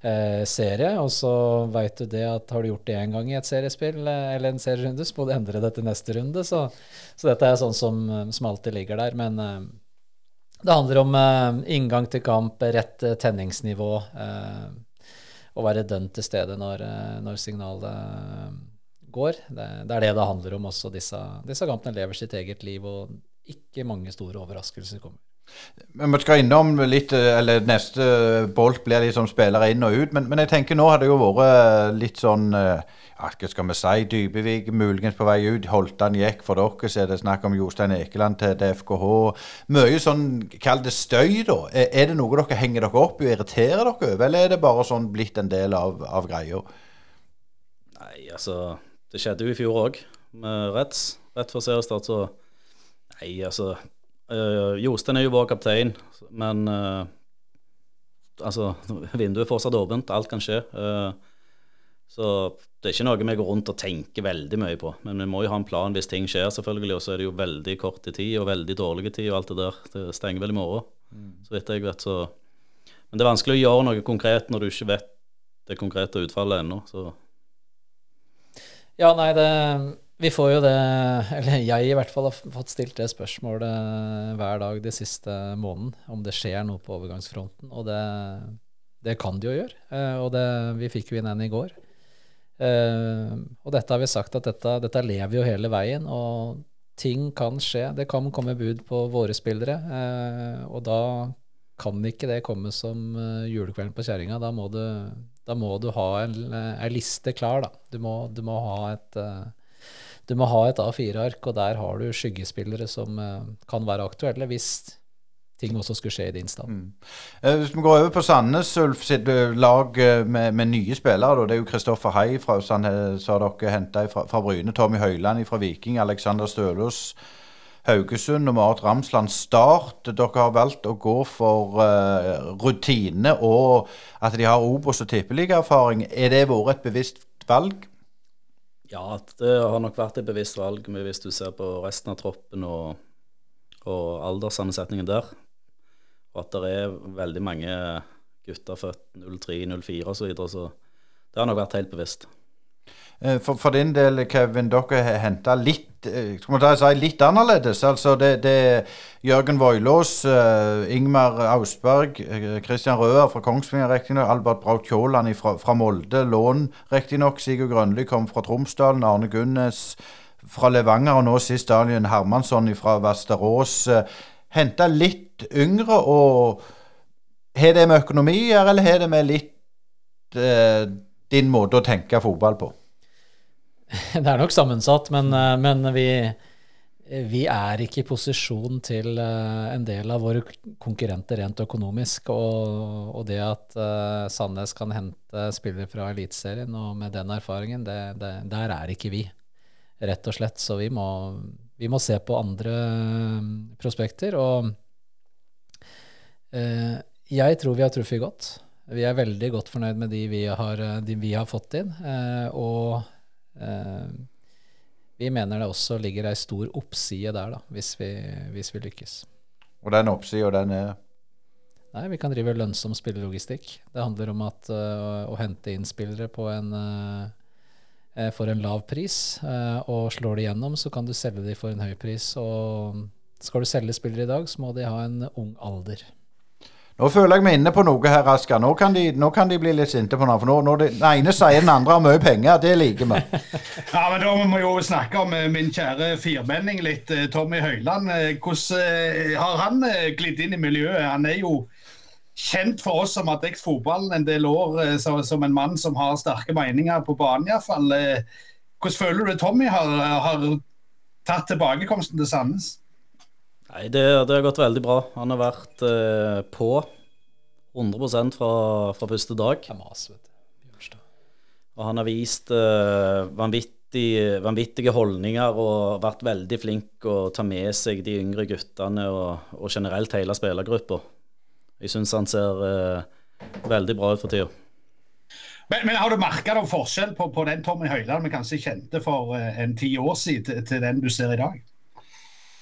eh, serie. Og så veit du det at har du gjort det én gang i et seriespill eh, eller en serierunde, så må du endre det til neste runde. Så, så dette er sånn som, som, alltid ligger der. Men eh, det handler om eh, inngang til kamp, rett tenningsnivå. Eh, å være dønn til stede når, eh, når signalet eh, går. Det, det, er det det handler om også. Disse, disse kampene lever sitt eget liv, og ikke mange store overraskelser kommer. Vi skal innom litt, eller Neste bolt blir liksom spillere inn og ut. Men, men, jeg tenker nå har det jo vært litt sånn ja, Hva skal vi si? Dybevik muligens på vei ut. Holtan gikk for dere. Så er det snakk om Jostein Ekeland til DFKH. Mye sånn, kall det støy, da. Er det noe dere henger dere opp i og irriterer dere over, eller er det bare sånn blitt en del av, av greia? Nei, altså Det skjedde jo i fjor òg, med Reds. Rett før seriestart, så Nei, altså Uh, Jostein er jo vår kaptein, men uh, altså, vinduet er fortsatt åpent. Alt kan skje. Uh, så det er ikke noe vi går rundt og tenker veldig mye på. Men vi må jo ha en plan hvis ting skjer, selvfølgelig. Og så er det jo veldig kort i tid og veldig dårlig tid og alt det der. Det stenger vel i morgen, mm. så vidt jeg vet. Så. Men det er vanskelig å gjøre noe konkret når du ikke vet det konkrete utfallet ennå. Så. Ja, nei, det vi får jo det, eller jeg i hvert fall har fått stilt det spørsmålet hver dag de siste måneden, om det skjer noe på overgangsfronten. Og det, det kan det jo gjøre. Eh, og det, vi fikk jo inn en i går. Eh, og dette har vi sagt at dette, dette lever jo hele veien, og ting kan skje. Det kan komme bud på våre spillere, eh, og da kan ikke det komme som julekvelden på kjerringa. Da, da, må du ha en, liste klar, da. Du må, du må ha et du må ha et A4-ark, og der har du skyggespillere som uh, kan være aktuelle hvis ting også skulle skje i din stand. Mm. Uh, hvis vi går over på Sandnes Ulf sitt uh, lag med, med, nye spillere, det er jo Kristoffer Hei fra, henta fra, fra, Bryne, Tommy Høiland fra Viking, Alexander Stølås Haugesund og Marit Ramsland Start. Dere har valgt å gå for rutine og at de har Obos- og tippeligaerfaring. Er det vært et bevisst valg? Ja, det har nok vært et bevisst valg hvis du ser på resten av troppen og, og alderssammensetningen der. Og at det er veldig mange gutter født 03-04 osv. Så, videre, så det har nok vært helt bevisst. Eh, for, for, din del, Kevin, dere har henta litt eh, skal man si, litt annerledes. Altså, det, det Jørgen Voilås, uh, Ingmar Austberg, Kristian Røer fra Kongsvinger riktignok, Albert Braut Kjåland fra, fra, Molde, lån riktignok. Sigurd Grønli kom fra Tromsdalen, Arne Gunnes fra Levanger, og nå sist Daniel Hermansson fra Vasterås. Henta litt yngre, og har det med økonomi å gjøre, eller har det med litt uh, din måte å tenke fotball på? det er nok sammensatt, men, eh, men vi, vi, er ikke i posisjon til eh, en del av våre konkurrenter rent økonomisk. Og, og det at uh, Sandnes kan hente spillere fra Eliteserien, og med den erfaringen, det, det, der er ikke vi. Rett og slett. Så vi må, vi må se på andre prospekter. Og jeg tror vi har truffet godt. Vi er veldig godt fornøyd med de vi har, de vi har fått inn. Og Eh, vi mener det også ligger ei stor oppside der, da, hvis vi, hvis vi lykkes. Og den oppsida, den er Nei, vi kan drive lønnsom spillelogistikk. Det handler om at, å, å hente inn spillere på en, uh, for en lav pris. Og slår de gjennom, så kan du selge de for en høy pris. Og skal du selge spillere i dag, så må de ha en ung alder. Nå føler jeg meg inne på noe her, Asker. Nå nå kan de bli litt sinte på noe. For nå, når den ene sier den andre har mye penger, det liker vi. ja, men Da må vi jo snakke om eh, min kjære firmenning litt, eh, Tommy Høiland. Eh, hvordan har han glidd inn i miljøet? Han er jo kjent for oss som har dekket fotballen en del år som en mann som har sterke meninger på banen, iallfall. Hvordan føler du Tommy har, har tatt tilbakekomsten til Sandnes? Nei, det, det, har gått veldig bra. Han har vært eh, på 100 fra, fra første dag. Og han har vist eh, vanvittig, vanvittige holdninger og vært veldig flink å ta med seg de yngre guttene og, og generelt hele spillergruppa. Jeg syns han ser eh, veldig bra ut for tida. Men, men, har du merka forskjell på, på, den Tommy Høiland vi kanskje kjente for eh, en ti år siden, til, til den du ser i dag?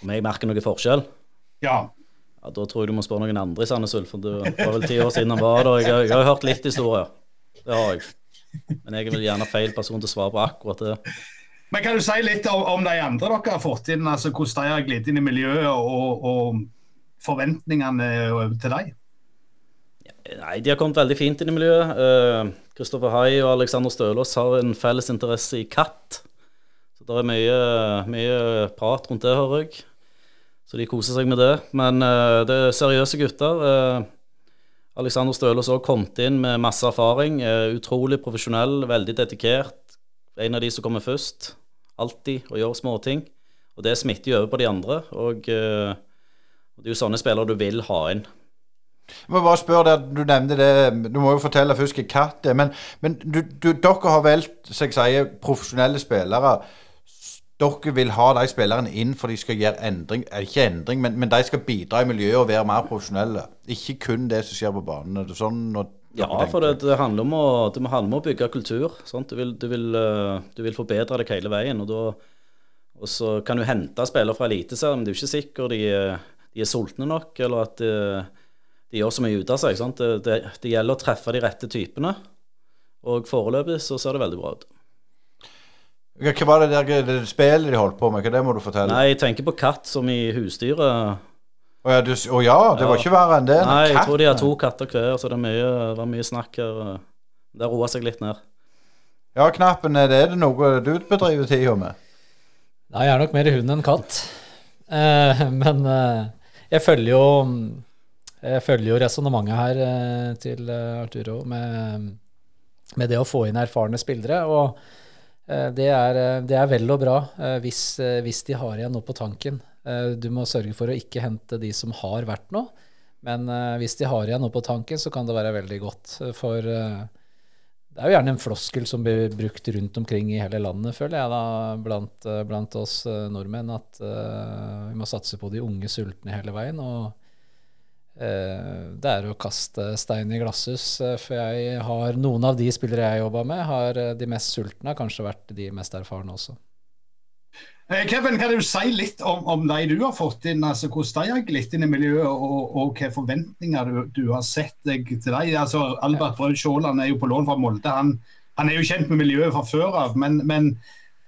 Om jeg merker noe forskjell? Ja. ja. Da tror jeg du må spørre noen andre i Sandnes Ulf, for det var vel ti år siden han var der. Jeg, jeg, har hørt litt historier. Det har jeg. Men jeg er vel gjerne feil person til å svare på akkurat det. Men Kan du si litt om, om de andre dere har fått inn, altså hvordan de har glidd inn i miljøet, og, og forventningene til dem? Nei, De har kommet veldig fint inn i miljøet. Uh, Kristoffer Hai og Alexander Stølås har en felles interesse i katt. Så det er mye, mye prat rundt det, hører jeg. Så de koser seg med det. Men uh, det er seriøse gutter. Uh, Alexander Stølås òg kommet inn med masse erfaring. Uh, utrolig profesjonell, veldig dedikert. En av de som kommer først. Alltid, og gjør småting. Og det smitter jo over på de andre. Og det er jo sånne spillere du vil ha inn. Jeg må bare spørre deg, Du nevnte det, du må jo fortelle først hva katt er. Men, men du, du, dere har valgt så jeg sier, profesjonelle spillere. Dere vil ha de spillerne inn for de skal gjøre endring Ikke endring, men, men de skal bidra i miljøet og være mer profesjonelle. Ikke kun det som skjer på banen. Er det sånn ja, for det, det, handler om å, det handler om å bygge kultur. Du vil, du, vil, eh, du, vil, forbedre deg hele veien. og da og så kan du hente spillere fra Eliteserien, men du er ikke sikker de, de, er sultne nok, eller at de, de gjør så mye ut av seg. Det, det, det, gjelder å treffe de rette typene, og foreløpig så ser det veldig bra ut. Hva var det der det spillet de holdt på med? Hva det må du fortelle? Nei, Jeg tenker på katt som i husdyret. Å ja, oh ja, det var ikke verre enn det? Nei, jeg tror de har to katter hver, så det, mye, det var mye snakk her. Det roa seg litt ned. Ja, Knappen, er det noe du bedriver tida med? Nei, jeg er nok mer hund enn katt. Eh, men eh, jeg følger jo Jeg følger jo resonnementet her eh, til eh, Arturo med, med, det å få inn erfarne spillere. Og det er, eh, det, er, vel og bra hvis, hvis, de har igjen noe på tanken. du må sørge for å ikke hente de som har vært noe. Men hvis de har igjen noe på tanken, så kan det være veldig godt. For det er jo gjerne en floskel som blir brukt rundt omkring i hele landet, føler jeg, da, blant, eh, blant oss nordmenn, at vi må satse på de unge sultne hele veien. Og det er å kaste stein i glasshus. for jeg har noen av de spillere jeg jobba med, har de mest sultne kanskje vært de mest erfarne også. Eh, Kevin, kan du si litt om, om de du har fått inn, altså hvordan de har glitt inn i miljøet, og, og hvilke forventninger du, du, har sett deg til dem? Altså, Albert Braut Sjåland er jo på lån fra Molde. Han, han, er jo kjent med miljøet fra før av. Men, men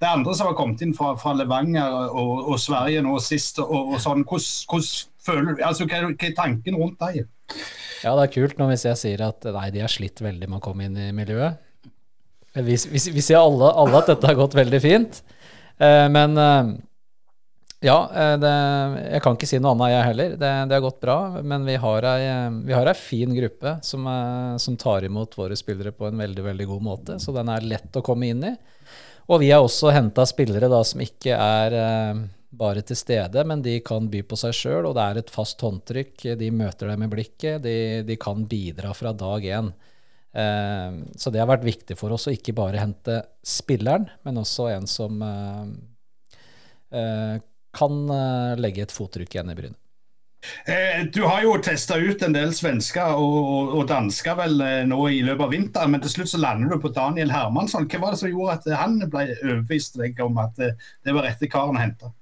det andre som har kommet inn fra, fra Levanger og, og, Sverige nå sist, og, og sånn, hvordan, føler altså, hva, hva er tanken rundt deg? Ja, det er kult når hvis jeg sier at nei, de har slitt veldig med å komme inn i miljøet. Vi, vi, vi ser alle, alle at dette har gått veldig fint. Eh, men eh, ja, eh, det, jeg kan ikke si noe annet, jeg heller. Det, det har gått bra. Men vi har ei, vi har ei fin gruppe som, som, tar imot våre spillere på en veldig veldig god måte. Så den er lett å komme inn i. Og vi har også henta spillere da, som ikke er bare til stede, men de kan by på seg sjøl, og det er et fast håndtrykk. De møter deg med blikket. De, de kan bidra fra dag én. Eh, så det har vært viktig for oss å ikke bare hente spilleren, men også en som eh, eh, kan legge et fottrykk igjen i Bryne. Du har jo testa ut en del svensker og, og, dansker vel nå i løpet av vinteren, men til slutt så lander du på Daniel Hermansson. Hva var det som gjorde at han ble overbevist deg om at det var rette karen å hente?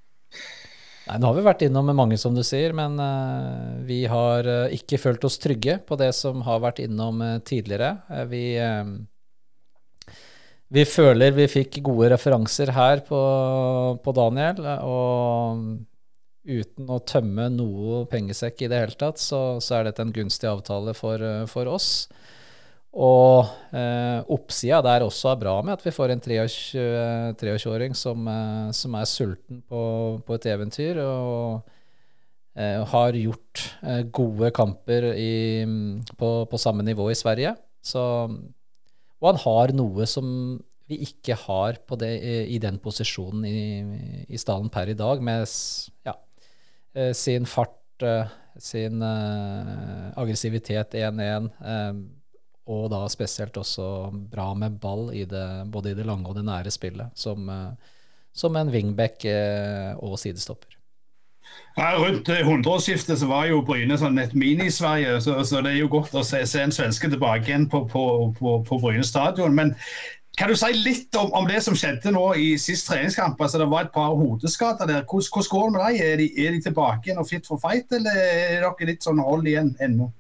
Nei, Nå har vi vært innom mange, som du sier, men uh, vi har uh, ikke følt oss trygge på det som har vært innom uh, tidligere. vi, vi føler vi fikk gode referanser her på, på, Daniel, og uten å tømme noe pengesekk i det hele tatt, så, så er dette en gunstig avtale for, for oss. Og eh, oppsida der også er bra med at vi får en 23-åring som, eh, som, er sulten på, på et eventyr. og eh, har gjort eh, gode kamper i, på, på, samme nivå i Sverige. Så, og han har noe som vi ikke har det, i den posisjonen i, i stallen per i dag, med ja, eh, sin fart, eh, sin aggressivitet 1-1 og da spesielt også bra med ball i det, både i det lange og det nære spillet, som, eh, som en wingback eh, og sidestopper. Ja, rundt hundreårsskiftet så var jo Bryne sånn et mini-Sverige, så, så, det er jo godt å se, se en svenske tilbake igjen på, på, på, på Bryne stadion. Men kan du si litt om, om, det som skjedde nå i sist treningskamp? Altså, det var et par hodeskader der. Hvordan, går det med dem? Er de, er de tilbake igjen og fit for fight, eller er dere litt sånn hold igjen ennå?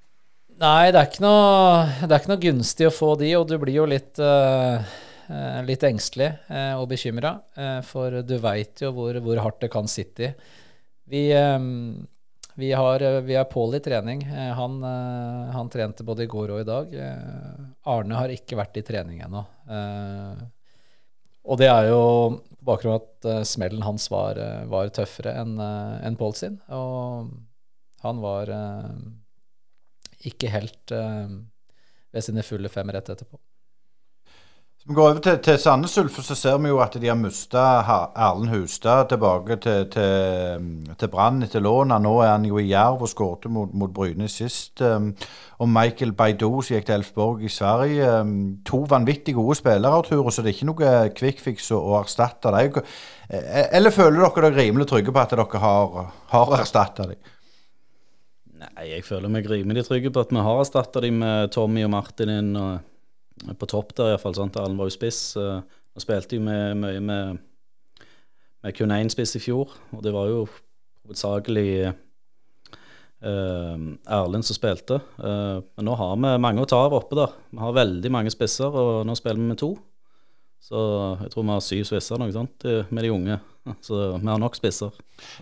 Nei, det er, ikke noe, er ikke noe gunstig å få de, og du blir jo litt, uh, litt engstelig uh, og bekymra. For du veit jo hvor, hvor, hardt det kan sitte i. Vi, Vi, har, eh, vi er Pål i trening. Eh, han, eh, han, trente både i går og i dag. Arne har ikke vært i trening ennå. Og det er jo på bakgrunn av at smellen hans var, var tøffere enn en Pål sin. Og han var ikke helt ved sine fulle fem rett etterpå. Vi går over til, til Sandnes Ulf, så ser vi jo at de har mista Erlend Hustad tilbake til, til, til Brann etter lånet. Nå er han jo i Jerv og skårte mot, mot Bryne sist. Um, og Michael Baidoo gikk til Elfborg i Sverige. Um, to vanvittig gode spillere, Arturo, så det er ikke noe kvikkfiks å, å erstatte dem. Eh, eller føler dere dere rimelig trygge på at dere har, har erstatta dem? Nei, jeg føler meg rimelig trygge på at vi har erstatta dem med Tommy og Martin inn. og på topp der, iallfall. Erlend var jo spiss. Nå vi spilte jo mye med, med kun én spiss i fjor, og det var jo hovedsakelig uh, Erlend som spilte. Uh, men nå har vi mange å ta av oppe der. Vi har veldig mange spisser, og nå spiller vi med to. Så jeg tror vi har syv spisser noe sånt med de unge. Så vi har nok spisser.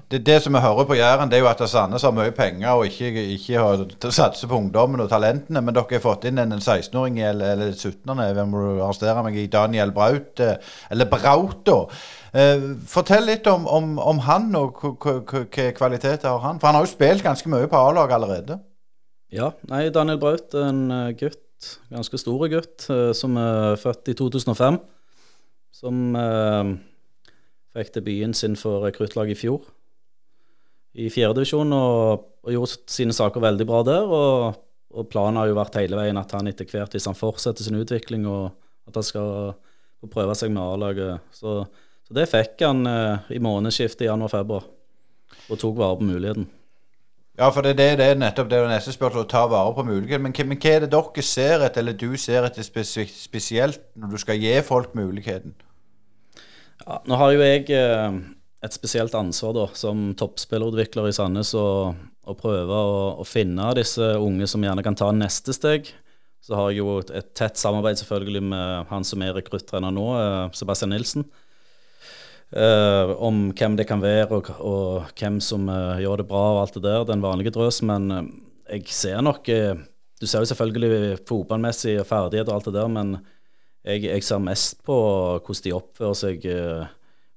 Det, det som vi hører på Jæren, det er jo at Sandnes har mye penger og ikke, ikke har satser på ungdommen og talentene. Men dere har fått inn en 16-åring eller, eller 17-åring, hvem må du arrestere meg i, Daniel Braut, eh, eller Braut, da. Eh, fortell litt om, om, om han, og hvilke kvaliteter har han? For han har jo spilt ganske mye på A-lag allerede. Ja, nei, Daniel Braut er en eh, gutt, ganske stor gutt, som er født i 2005 som fikk debuten sin for rekruttlaget i fjor. I fjerdedivisjon og, og gjorde sine saker veldig bra der. Og, og, planen har jo vært hele veien at han etter hvert, hvis han fortsetter sin utvikling, og at han skal prøve seg med A-laget. Så, så, det fikk han eh, i månedsskiftet januar-februar, og tok vare på muligheten. Ja, for det, det, det er nettopp det neste spørsmålet, å ta vare på muligheten. Men, men, hva er det dere ser etter, eller du ser etter spesielt når du skal gi folk muligheten? Ja, nå har jo jeg eh, et spesielt ansvar da, som toppspillerutvikler i Sandnes å, prøve å, å, finne disse unge som gjerne kan ta neste steg. Så har jeg jo et tett samarbeid selvfølgelig med han som er rekruttrener nå, eh, Sebastian Nilsen. Uh, om hvem det kan være, og, og hvem som uh, gjør det bra og alt det der. Den vanlige drøs. Men uh, jeg ser nok Du ser jo selvfølgelig fotballmessig ferdighet og alt det der, men jeg, jeg, ser mest på hvordan de oppfører seg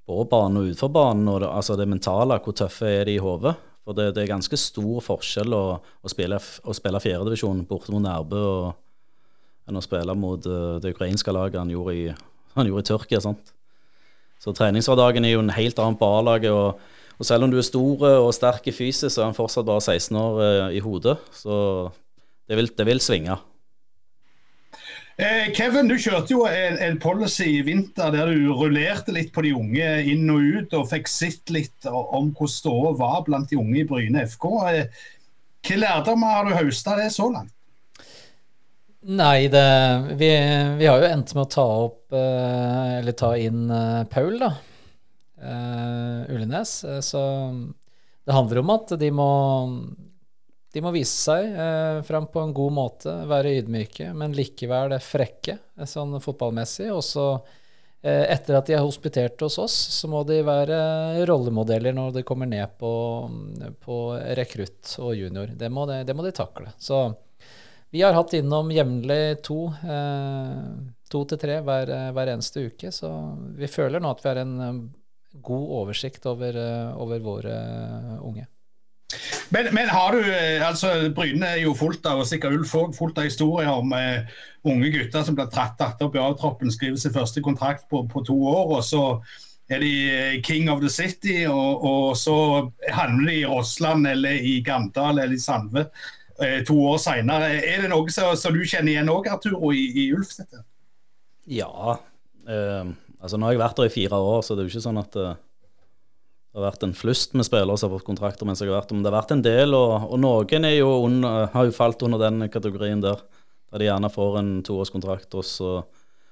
på banen og utenfor banen. Og det, altså det mentale, hvor tøffe er de i hodet. For det, det, er ganske stor forskjell å, å spille, å spille fjerdedivisjon borte mot Nærbø enn å spille mot det ukrainske laget han gjorde i, han gjorde i Tyrkia. sant? Så treningshverdagen er jo en helt annen på A-laget. Og, og, selv om du er stor og sterk i fysisk, så er han fortsatt bare 16 år eh, i hodet. Så det vil, det vil svinge. Eh, Kevin, du kjørte jo en, en, policy i vinter der du rullerte litt på de unge inn og ut, og fikk sett litt om hvordan ståa var blant de unge i Bryne FK. Eh, hva lærdommer har du høsta det så langt? Nei, det, vi, vi, har jo endt med å ta opp uh, Eller ta inn uh, Paul, da. Ulenes. Så det handler om at de må de må vise seg eh, fram på en god måte, være ydmyke, men likevel frekke sånn fotballmessig. Og så, eh, etter at de er hospitert hos oss, så må de være rollemodeller når de kommer ned på, på rekrutt og junior. Det må de, det må de takle. Så vi har hatt innom jevnlig to, eh, to til tre hver, eh, hver, eneste uke, så vi føler nå at vi har en eh, god oversikt over, over våre unge. Men, men, har du altså Bryne er jo fullt av og sikkert Ulf òg, fullt av historier om eh, unge gutter som blir tatt opp i A-troppen, skriver sin første kontrakt på, på, to år, og så er de king of the city, og, og så havner de i Rossland eller i Gandal eller i Sandve Eh, to år seinere. Er det noe som du kjenner igjen òg, Arturo, i, i Ulf? Dette? Ja. Eh, altså Nå har jeg vært der i fire år, så det er jo ikke sånn at eh, det har vært en flust med spillere som har fått kontrakter mens jeg har vært. Men det har vært en del, og, og noen jo under, har jo falt under den kategorien der. Der de gjerne får en toårskontrakt, og så,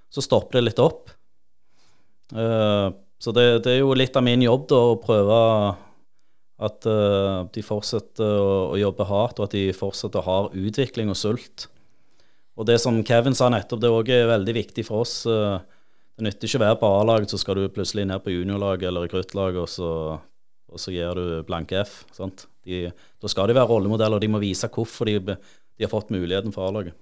så stopper det litt opp. Uh, så det, det, er jo litt av min jobb da, å prøve at uh, de fortsetter å, å, jobbe hardt, og at de fortsetter å ha utvikling og sult. Og det som Kevin sa nettopp, det er òg veldig viktig for oss. Uh, det nytter ikke å være på A-laget, så skal du plutselig ned på juniorlaget eller rekruttlaget, og, og så gir du blanke F. sant? De, da skal de være rollemodeller, og de må vise hvorfor de, de har fått muligheten for A-laget.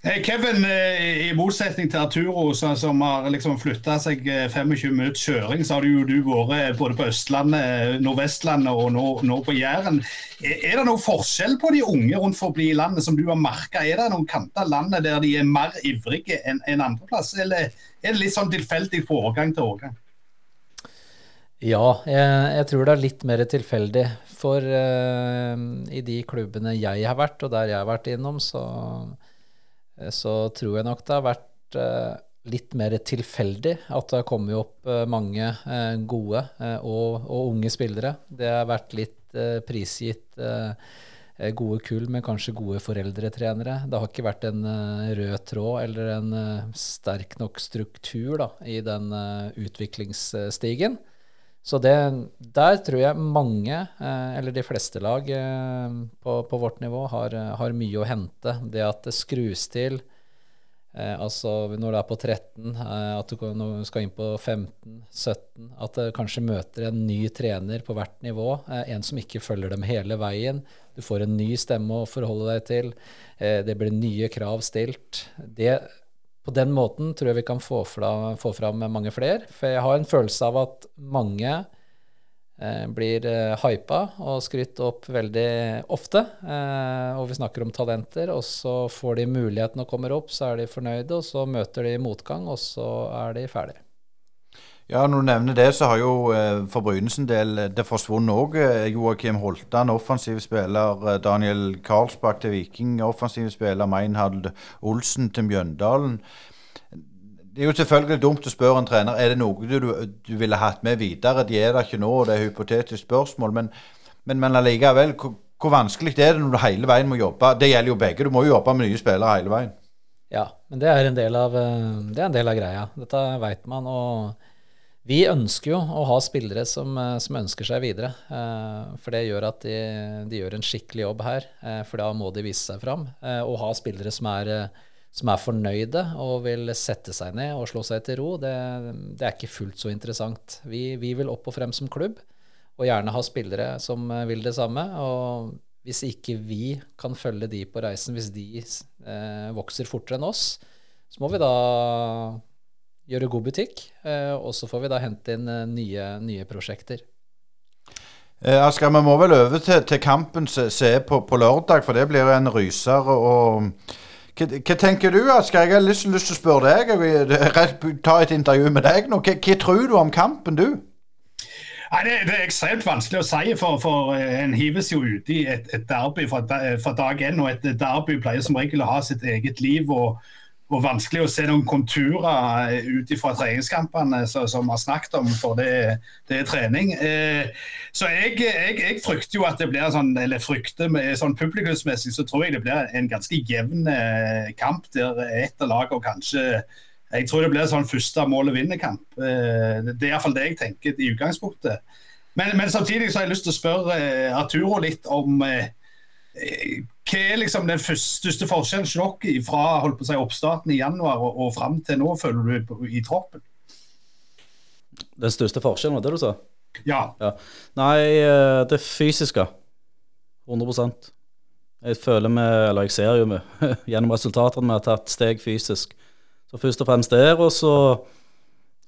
Kevin, eh, i motsetning til Arturo, som har liksom flytta seg 25 eh, minutter kjøring, så har du jo du vært både på Østlandet, Nordvestlandet og nå, nå på Jæren. Er det noen forskjell på de unge rundt forbi landet som du har merka? Er det noen kanter av landet der de er mer ivrige enn en andreplass, eller er det litt sånn tilfeldig fra årgang til årgang? Ja, jeg, jeg, tror det er litt mer tilfeldig. For uh, i de klubbene jeg har vært, og der jeg har vært innom, så Eh, så tror jeg nok det har vært eh, litt mer tilfeldig at det har kommet opp eh, mange gode og, og unge spillere. Det har vært litt prisgitt gode kull med kanskje gode foreldretrenere. Det har ikke vært en rød tråd eller en sterk nok struktur da, i den utviklingsstigen. Så det, der tror jeg mange, eller de fleste lag på, på vårt nivå, har, har, mye å hente. Det at det skrus til Eh, altså når du er på 13, eh, at du skal inn på 15-17, at du kanskje møter en ny trener på hvert nivå. Eh, en som ikke følger dem hele veien. Du får en ny stemme å forholde deg til. Eh, det blir nye krav stilt. Det, på den måten tror jeg vi kan få, fra, få fram mange flere. For jeg har en følelse av at mange Eh, blir eh, hypa og skrytt opp veldig ofte. Eh, og vi snakker om talenter, og så får de muligheten og kommer opp, så er de fornøyde, og så møter de motgang, og så er de ferdige. Ja, Når du nevner det, så har jo for Brynes en del det forsvunnet òg. Joakim Holtan, offensiv spiller. Daniel Karlsbakk til Viking, offensiv spiller. Meinhard Olsen til Mjøndalen. Det er jo selvfølgelig dumt å spørre en trener er det noe du, du ville hatt med videre. De er der ikke nå, og det er et hypotetisk spørsmål. Men, men, men allikevel, hvor, hvor, vanskelig er det når du hele veien må jobbe? Det gjelder jo begge. Du må jo jobbe med nye spillere hele veien. Ja, men det er en del av, det er en del av greia. Dette veit man. og vi ønsker jo å ha spillere som, som ønsker seg videre. Eh, for det gjør at de, de, gjør en skikkelig jobb her. Eh, for da må de vise seg fram. Eh, og ha spillere som er som er fornøyde og vil sette seg ned og slå seg til ro, det, det er ikke fullt så interessant. Vi, vi, vil opp og frem som klubb, og gjerne ha spillere som vil det samme. Og hvis ikke vi kan følge de på reisen, hvis de eh, vokser fortere enn oss, så må vi da gjøre god butikk, eh, og så får vi da hente inn eh, nye, nye prosjekter. Eh, Asker, vi må vel over til, til kampen se på, på lørdag, for det blir en ryser. og hva, hva, tenker du, Asker? Jeg har lyst, lyst til å spørre deg. Jeg vil ta et intervju med deg nå. Hva, hva tror du om kampen, du? Nei, det, det, er ekstremt vanskelig å si, for, for eh, en hives jo uti i et, et derby fra, fra dag én. Og et derby pleier som regel å ha sitt eget liv. og og vanskelig å se noen konturer eh, ut fra treningskampene som vi har snakket om, for det, det er trening. Eh, så jeg, jeg, jeg, frykter jo at det blir sånn, eller frykter med, sånn publikumsmessig, så tror jeg det blir en ganske jevn eh, kamp der ett av lagene kanskje Jeg tror det blir sånn første målet vinner-kamp. Det er iallfall det jeg tenker i utgangspunktet. Men, men, samtidig så har jeg lyst til å spørre Arturo litt om hva er liksom den største forskjellen dere fra holdt på å si, oppstarten i januar og, og fram til nå, føler du, i troppen? Den største forskjellen, var det du sa? Ja. ja. Nei, eh, det fysiske. 100% Jeg føler vi, eller jeg ser jo med, gjennom resultatene vi har tatt steg fysisk. Så først og fremst der, og så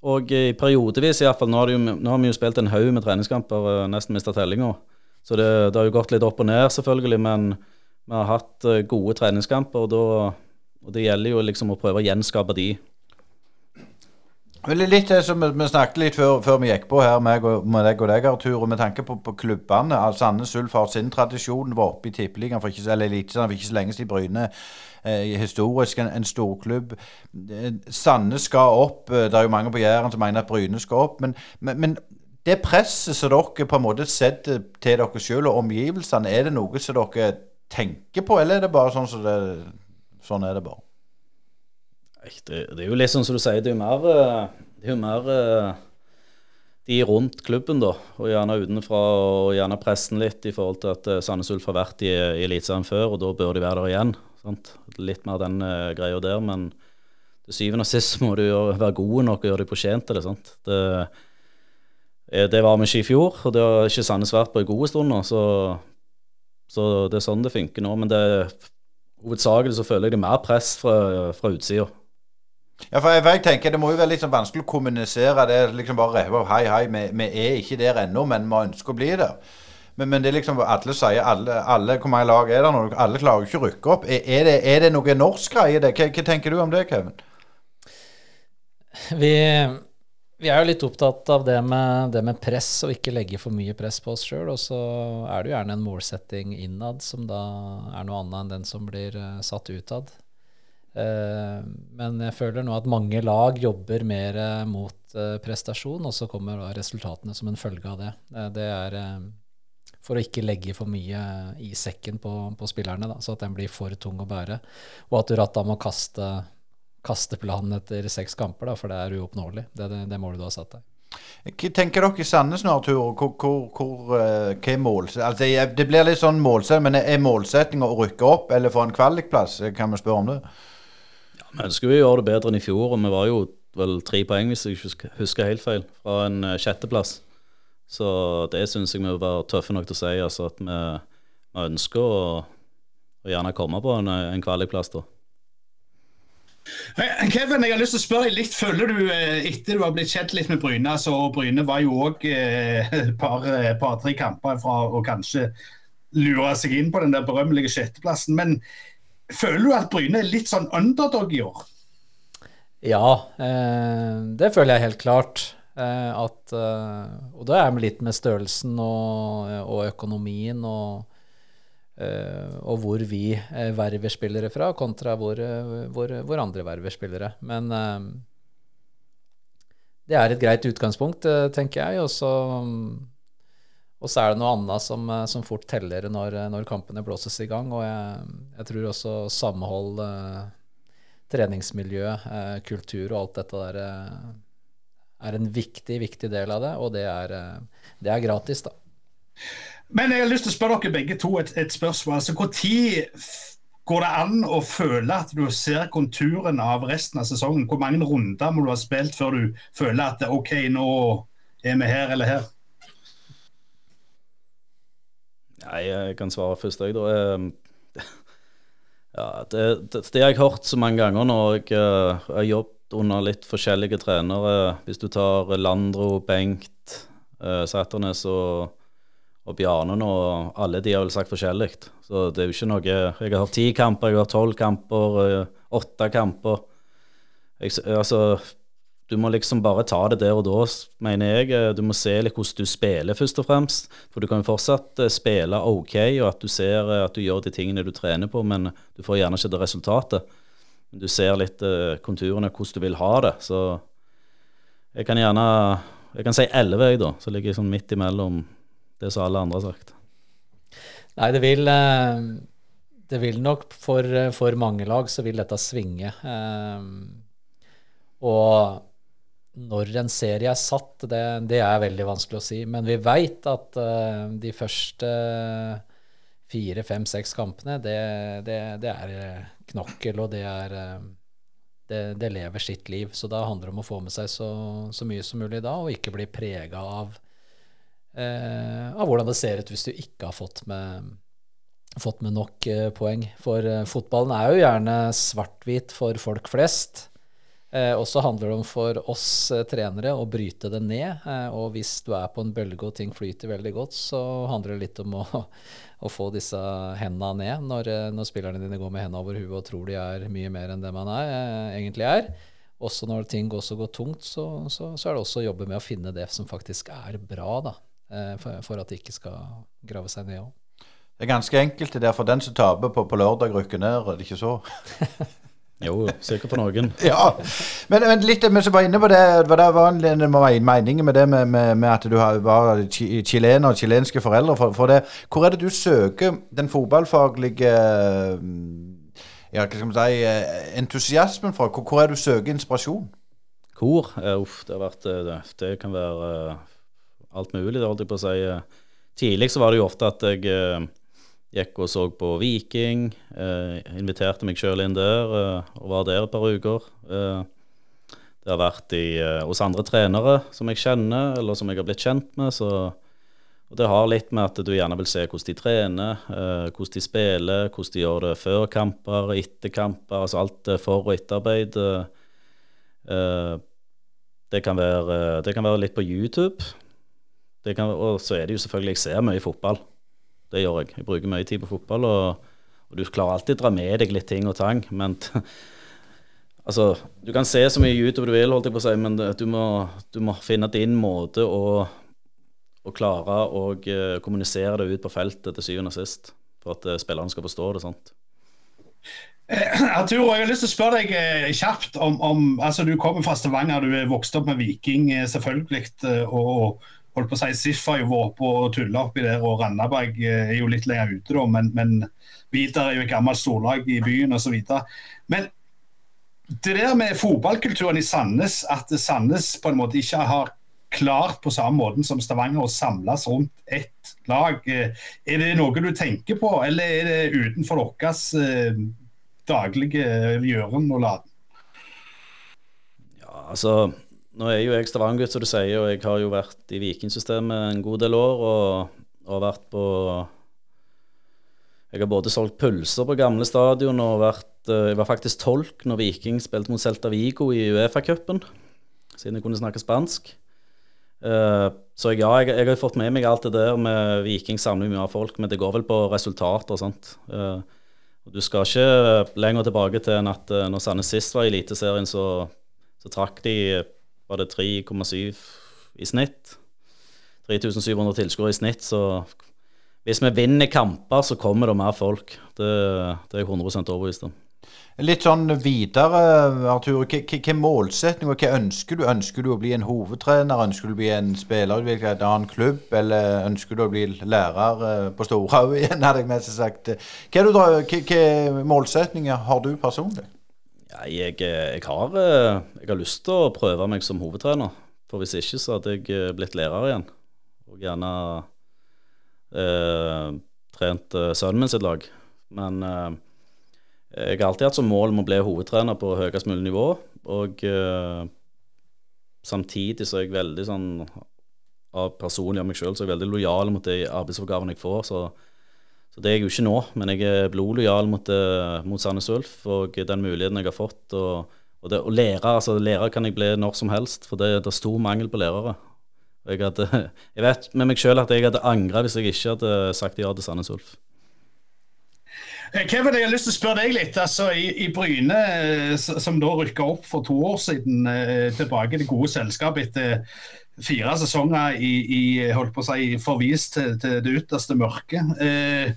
og i periodevis iallfall. Nå, nå har vi jo spilt en haug med treningskamper, eh, nesten mista tellinga. Så det, det, har jo gått litt opp og ned, selvfølgelig, men vi har hatt eh, gode treningskamper, og, da, og det gjelder jo liksom å prøve å gjenskape de. Litt det som vi, snakket litt før, før, vi gikk på her, og, med deg og deg, Artur, og med tanke på, på klubbene. altså Sandnes Ulf har sin tradisjon, var oppe i Tippeligaen for ikke, for ikke så lenge siden. Bryne eh, historisk en, en storklubb. Eh, Sandnes skal opp. Eh, det er jo mange på Jæren som mener at Bryne skal opp. Men, men, men det presset som dere på en måte setter til dere selv og omgivelsene, er det noe som dere tenker på, eller er det bare sånn som det Sånn er det bare? Det, det er jo litt sånn som du sier, det er jo mer, eh, er jo mer eh, de rundt klubben, da, og gjerne utenfra, og gjerne pressen litt i forhold til at eh, Sandnes Ulf har vært i, i Eliteserien før, og da bør de være der igjen. Sant? Litt mer den greia der, men til syvende og sist må du gjøre, være gode nok og gjøre deg fortjent til det. sant? Det Det var vi ikke i fjor, og det har ikke Sandnes vært på en god stund så, så det er sånn det funker nå. Men det, hovedsakelig så føler jeg det er mer press fra, fra utsida. Ja, for jeg, jeg tenker Det må jo være litt sånn vanskelig å kommunisere det. liksom bare Hei, hei, vi, vi er ikke der ennå, men vi ønsker å bli der. Men, men det er liksom alle sier alle, alle Hvor mange lag er det nå? Alle klarer jo ikke å rykke opp. Er, er, det, er det noe norsk greie. Hva, hva tenker du om det, Kevin? Vi, vi er jo litt opptatt av det med, det med press, og ikke legge for mye press på oss sjøl. Og så er det jo gjerne en målsetting innad som da er noe annet enn den som blir eh, satt utad. Eh, men jeg føler nå at mange lag jobber mer eh, mot prestasjon, og så kommer resultatene som en følge av det. Det er for å ikke legge for mye i sekken på, på spillerne, da, så at den blir for tung å bære. Og at du ratt da må kaste, kaste planen etter seks kamper, da, for det er uoppnåelig. Det er det, det målet du har satt deg. Hva tenker dere i Sandnes nå, Arthur? Hvor, hvor, hvor, eh, hva er mål... Altså, det blir litt sånn målsetting, men er målsettinga å rykke opp eller få en kvalikplass? Kan vi spørre om det? Ja, Vi ønsker jo å gjøre det bedre enn i fjor, og vi var jo vel tre poeng, hvis jeg ikke husker- husker helt feil, fra en eh, sjetteplass. Så det syns jeg vi må være tøffe nok til å si, altså at vi, vi ønsker å, å gjerne komme på en, en kvalikplass, da. Eh, Kevin, jeg har lyst til å spørre deg litt. Føler du, eh, etter du har blitt kjent litt med Bryne, så og Bryne var jo òg et par-tre par, kamper fra å kanskje lure seg inn på den der berømmelige sjetteplassen. Men føler du at Bryne er litt sånn underdog i år? Ja, eh, det føler jeg helt klart. Eh, at, eh, og da er vi litt med størrelsen og, og økonomien og, eh, og hvor vi eh, verver spillere fra, kontra hvor, eh, hvor, hvor andre verver spillere. Men eh, det er et greit utgangspunkt, eh, tenker jeg. Og så, er det noe annet som, eh, som fort teller når, når kampene blåses i gang. Og jeg, jeg tror også samhold, eh, treningsmiljø, eh, kultur og alt dette der eh, er en viktig, viktig del av det, og det er, eh, det er gratis, da. Men jeg har lyst til å spørre dere begge to et, et spørsmål. Altså, Når går det an å føle at du ser konturen av resten av sesongen? Hvor mange runder må du ha spilt før du føler at OK, nå er vi her eller her? Nei, jeg kan svare først, jeg, da. Ehm, Ja, det, det, det jeg hørt så mange ganger når jeg eh, har jobbet under litt forskjellige trenere. Hvis du tar Landro, Bengt, uh, Sæternes og, og Bjarne nå, alle de har vel sagt forskjellig. Så det er jo ikke noe Jeg har ti kamper, jeg har tolv kamper, eh, åtte kamper. Jeg, altså du må liksom bare ta det der og da, mener jeg. Eh, Du må se litt hvordan du spiller, først og fremst. For du kan jo fortsatt eh, spille ok, og at du ser at du gjør de tingene du trener på, men du får gjerne ikke det resultatet. Du ser litt konturene, hvordan du vil ha det. Så jeg kan gjerne Jeg kan si elleve, jeg, da. Så ligger jeg sånn midt imellom det som alle andre har sagt. Nei, det vil, eh, det vil nok for, for mange lag så vil dette svinge. Eh, Og når en serie er satt, det, det er veldig vanskelig å si. Men vi veit at eh, de første fire, fem, seks kampene, det, det, det er knokkel, og det er det, lever sitt liv. Så da handler det om å få med seg så, så mye som mulig da, og ikke bli prega av av hvordan det ser ut hvis du ikke har fått med, fått med nok eh, poeng. For eh, fotballen er jo gjerne svart-hvit for folk flest. Eh, og så handler det om for oss eh, trenere å bryte det ned. Eh, og hvis du er på en bølge og ting flyter veldig godt, så handler det litt om å, å få disse hendene ned når, eh, når spillerne dine går med hendene over huet og tror de er mye mer enn det man er, eh, egentlig er. Også når ting går tungt, så, så, så er det også å jobbe med å finne det som faktisk er bra, da. Eh, For, for at de ikke skal grave seg ned òg. Det er ganske enkelt. Det er for den som taper på, på lørdag, rykker ned. Er det ikke så? Jo, sikkert for noen. Ja. Men, men litt vi så var inne på det, det var en, en mening med det med, med, med at du har, var chi- chilener og chilenske foreldre. For, for det, hvor er det du søker den fotballfaglige ja, hva skal man si, eh, entusiasmen fra? Hvor, hvor er det du søker inspirasjon? Kor, Uh, uff, det har vært eh, det, det kan være eh, alt mulig, det holdt jeg på å si. Tidlig så var det jo ofte at jeg eh, gikk og så på Viking, eh, inviterte meg sjøl inn der eh, og var der et par uker. Eh, det har vært i, eh, hos andre trenere som jeg kjenner, eller som jeg har blitt kjent med. Så, og det har litt med at du gjerne vil se hvordan de trener, eh, hvordan de spiller, hvordan de gjør det før kamper, etter kamper, altså alt for- og etterarbeid. Det, kan være, det kan være litt på YouTube. Kan, og så er det jo selvfølgelig Jeg ser mye fotball. Det gjør jeg. Jeg bruker mye tid på fotball. og og du klarer alltid å dra med deg litt ting og tang, men altså, Du kan se så mye YouTube du vil, holdt jeg på å si, men du må, du må finne din måte å, å klare å uh, kommunisere det ut på feltet til syvende og sist, for at uh, spillerne skal forstå det. sant? Eh, Arturo, jeg har lyst til å spørre deg eh, kjapt om, om altså Du kommer fra Stavanger, du er vokst opp med Viking, eh, selvfølgelig. og holdt på å si SIF har jo vært oppe og tulla oppi der, og Randaberg er jo litt lenger ute, da, men, men Vidar er jo et gammelt storlag i byen osv. Men det der med fotballkulturen i Sandnes, at Sandnes på en måte ikke har klart på samme måte som Stavanger å samles rundt ett lag. Er det noe du tenker på, eller er det utenfor deres eh, daglige gjøren og laden? Ja, altså nå er jo jeg Stavanger-gutt, som du sier, og jeg har jo vært i Vikingsystemet en god del år. Og, og vært på Jeg har både solgt pølser på gamle stadion og vært eh, Jeg var faktisk tolk når Viking spilte mot Celta Vigo i Uefa-cupen, siden jeg kunne snakke spansk. Uh, så ja, jeg, jeg, har fått med meg alt det der med Viking samler mye av folk, men det går vel på resultater og sånt. Du skal ikke lenger tilbake til enn at når Sandnes sist var i Eliteserien, så, så trakk de var det 3,7 i snitt. 3700 tilskuere i snitt, så hvis vi vinner kamper, så kommer det mer folk. Det, det er jeg 100 overbevist om. Litt sånn videre, Arthur. Hvilken målsetninger og hva ønsker du? Ønsker du å bli en hovedtrener? Ønsker du å bli en spiller i en annen klubb? Eller ønsker du å bli lærer eh, på Storhaug igjen, hadde jeg mest sagt. Hva, hva målsetninger har du personlig? Ja, jeg, jeg, har, eh, jeg, har, lyst til å prøve meg som hovedtrener. For hvis ikke så hadde jeg eh, blitt lærer igjen. Og gjerne eh, trent eh, sønnen min sitt lag. Men eh, jeg har alltid hatt som mål om å bli hovedtrener på høyest mulig nivå. Og eh, samtidig så er jeg veldig sånn av personlig av meg sjøl så er jeg veldig lojal mot de arbeidsoppgavene jeg får. så så Det er jeg jo ikke nå, men jeg er blodlojal mot, eh, mot Sandnes Ulf og den muligheten jeg har fått. Og, og det, å lære, altså lærer kan jeg bli når som helst, for det, det er stor mangel på lærere. Jeg, hadde, jeg vet med meg sjøl at jeg hadde angra hvis jeg ikke hadde sagt ja til Sandnes Ulf. Eh, Kevin, jeg har lyst til å spørre deg litt. altså I, i Bryne, eh, som da rykka opp for to år siden, tilbake til gode selskap etter fire sesonger i, i holdt på å si, forvist til, til det ytterste mørket. Eh,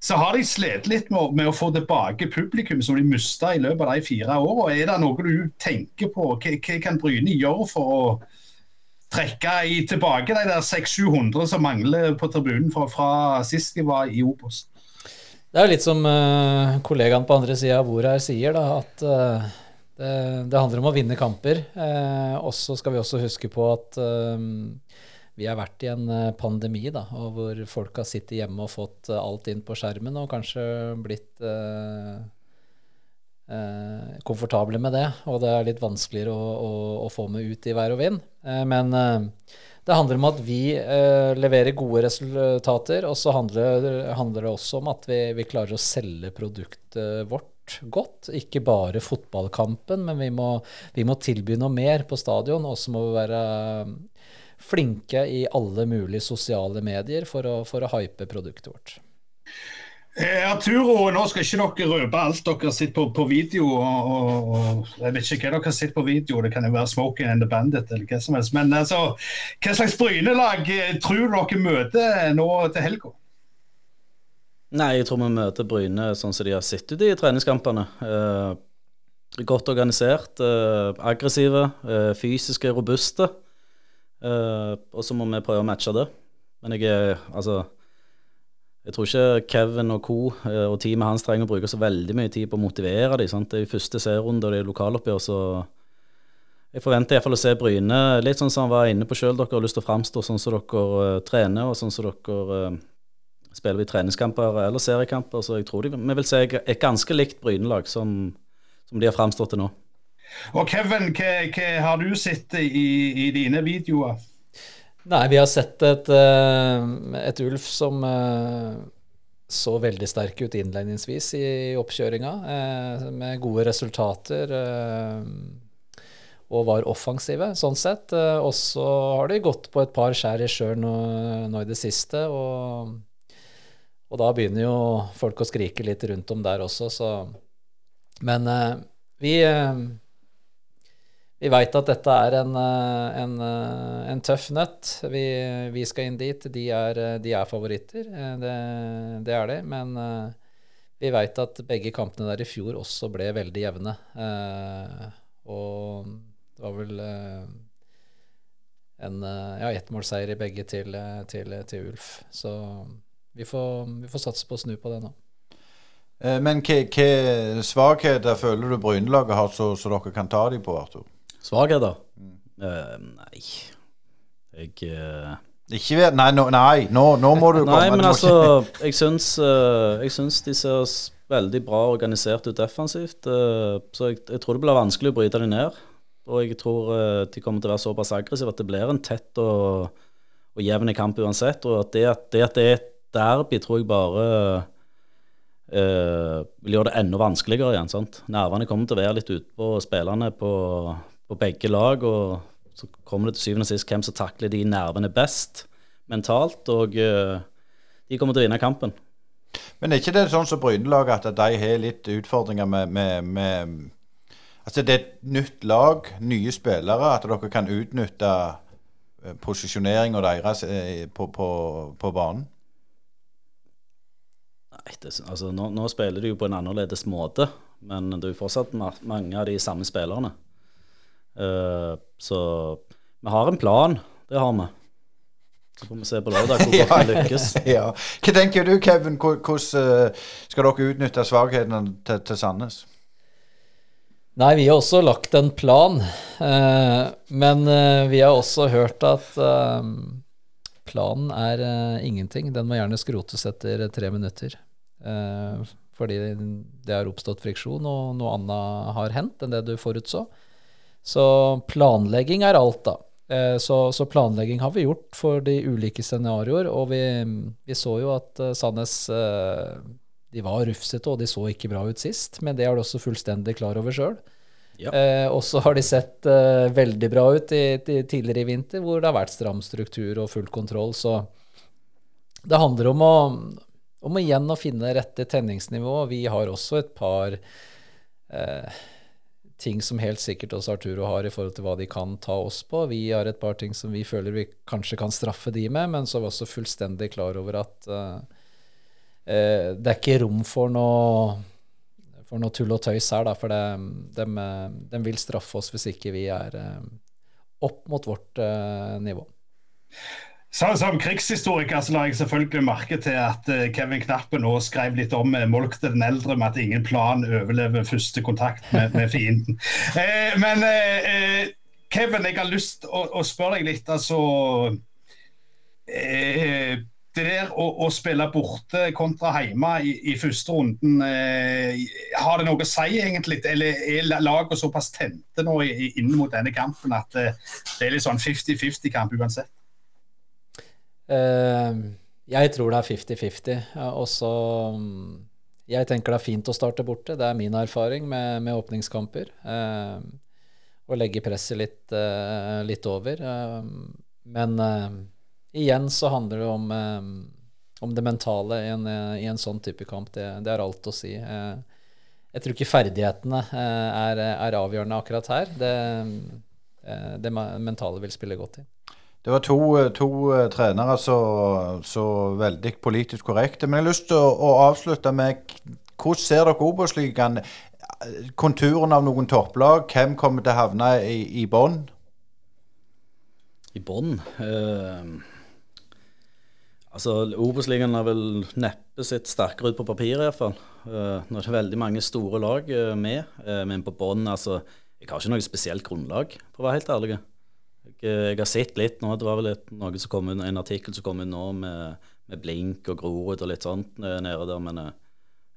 så har de slitt litt med, med, å få tilbake publikum som de mista i løpet av de fire åra. Er det noe du tenker på? Hva, hva kan Bryne gjøre for å trekke i, tilbake de der 600-700 som mangler på tribunen fra, fra sist de var i Obos? Det er litt som uh, kollegaen på andre sida av bordet her sier, da, at uh, det, det, handler om å vinne kamper. Uh, og så skal vi også huske på at vi har vært i en pandemi da, og hvor folk har sittet hjemme og fått alt inn på skjermen og kanskje blitt komfortable med det. Og det er litt vanskeligere å, å, å få med ut i vær og vind. men det handler om at vi leverer gode resultater, og så handler, handler, det også om at vi, vi klarer å selge produktet vårt godt. Ikke bare fotballkampen, men vi må, vi må tilby noe mer på stadion. Og så må vi være um, flinke i alle mulige sosiale medier for å, for å hype produktet vårt. Eh, Arturo, nå skal ikke dere røpe alt dere sett på, på video. Og, og, jeg vet ikke hva dere sett på video, det kan jo være Smoking and the Bandit eller hva som helst. Men altså, hva slags Bryne-lag eh, tror dere møter nå til helga? Nei, jeg tror vi møter Bryne sånn som de har sett ut i treningskampene. Eh, godt organisert, eh, aggressive, eh, fysiske, robuste. Eh, og så må vi prøve å matche det. Men jeg er altså Jeg tror ikke Kevin og co. Eh, og teamet hans trenger å bruke så veldig mye tid på å motivere dem. Sant? Det er jo første serierunde og det er lokaloppgjør, så jeg forventer iallfall å se Bryne litt sånn som han var inne på sjøl. Dere har lyst til å framstå sånn som dere uh, trener, og sånn som dere uh, spiller i treningskamper eller seriekamper, så jeg tror de, vi vil se et ganske likt Bryne-lag som, som, de har framstått til nå. Og Kevin, hva har du sett i, i dine videoer? Nei, vi har sett et, eh, et Ulf som eh, så veldig sterk ut innledningsvis i oppkjøringa, eh, med gode resultater. Og var offensive, sånn sett. Og så har de gått på et par skjær i sjøl nå, nå, i det siste. Og, og, da begynner jo folk å skrike litt rundt om der også, så Men vi vi veit at dette er en, eh, en, eh, en tøff nøtt. Vi, vi, skal inn dit. De er, eh, de er favoritter, det, det, er de. Men vi veit at begge kampene der i fjor også ble veldig jevne. Og det var vel en ja, ettmålseier i begge til, til, til Ulf. Så vi får, vi får, satse på å snu på det nå. Men hvilke svakheter føler du Brynelaget har, så, så dere kan ta dem på, Arthur? Svakheter? Mm. Uh, nei Jeg uh... Ikke ved, nei, no, nei nå, nå, må du komme. Nei, men altså, jeg syns, uh, jeg syns de ser veldig bra organisert ut defensivt. så jeg, jeg, tror det blir vanskelig å bryte dem ned. Og jeg tror de kommer til å være såpass aggressive at det blir en tett og, og jevn kamp uansett. Og at det, det, at det er et derby, tror jeg bare vil gjøre det enda vanskeligere igjen. sant? Nervene kommer til å være litt utpå spillerne på, på begge lag. Og så kommer det til syvende og sist hvem som takler de nervene best mentalt. Og uh, de kommer til å vinne kampen. Men er ikke det sånn som Brynelaget at de har litt utfordringer med, med, med Altså det er et nytt lag, nye spillere, at dere kan utnytte eh, posisjoneringa deres eh, på, på, på, banen? Nei, det, altså nå, nå, spiller du jo på en annerledes måte, men det er jo fortsatt mange av de samme spillerne. Uh, så vi har en plan, det har vi. Så får vi se på lørdag hvor godt vi lykkes. ja. Hva tenker du, Kevin? Hvordan uh, skal dere utnytte svakhetene til, til Sandnes? Nei, vi har også lagt en plan. Uh, men vi har også hørt at planen er ingenting. Den må gjerne skrotes etter tre minutter. fordi det har oppstått friksjon, og noe annet har hendt enn det du forutså. Så planlegging er alt, da. Eh, så, så, planlegging har vi gjort for de ulike scenarioer, og vi, vi så jo at uh, Sandnes uh, de var rufsete, og de så ikke bra ut sist, men det er de også fullstendig klar over sjøl. Ja. Eh, og så har de sett veldig bra ut i, i, tidligere i vinter, hvor det har vært stram struktur og full kontroll. Så det handler om å, om igjen å finne rette tenningsnivå. Vi har også et par eh, ting som helt sikkert også Arturo har i forhold til hva de kan ta oss på. Vi har et par ting som vi føler vi kanskje kan straffe de med, men så er vi også fullstendig klar over at uh, uh, det er ikke rom for noe, for noe tull og tøys her, da, for det, de, de, vil straffe oss hvis ikke vi er uh, opp mot vårt nivå. Så, som krigshistoriker så la jeg selvfølgelig merke til at uh, Kevin Knappen nå skrev litt om uh, Molk den eldre med at ingen plan overlever første kontakt med, med fienden. Uh, men Kevin, jeg har lyst å, å spørre deg litt. Altså Det der å, å, spille borte kontra hjemme i, i første runden, har det noe å si egentlig? Eller er laget såpass tente nå inn mot denne kampen at det er litt sånn 50-50-kamp uansett? Eh, jeg tror det er 50-50. Og så mm, Jeg tenker det er fint å starte borte. Det er min erfaring med, med åpningskamper. Eh, å legge presset litt, eh, litt over. men igjen så handler det om, om det mentale i en, i en, sånn type kamp. Det, det er alt å si. jeg tror ikke ferdighetene er, er avgjørende akkurat her. Det, det mentale vil spille godt inn. Det var to, to uh, trenere så, veldig politisk korrekte. Men jeg har lyst til å, å avslutte med hvordan ser dere Obos-ligaen? Konturen av noen topplag, hvem kommer til å havne i, i bånn? I bånn? Uh, altså, Obos-ligaen har vel neppe sett sterkere ut på papiret, iallfall. Uh, det er veldig mange store lag uh, med. Uh, men på bånn, altså Jeg har ikke noe spesielt grunnlag, for å være helt ærlig. Jeg, har sett litt nå. Det var vel et, inn, en artikkel som kom inn nå med, med Blink og Grorud og litt sånt nede der. Men eh,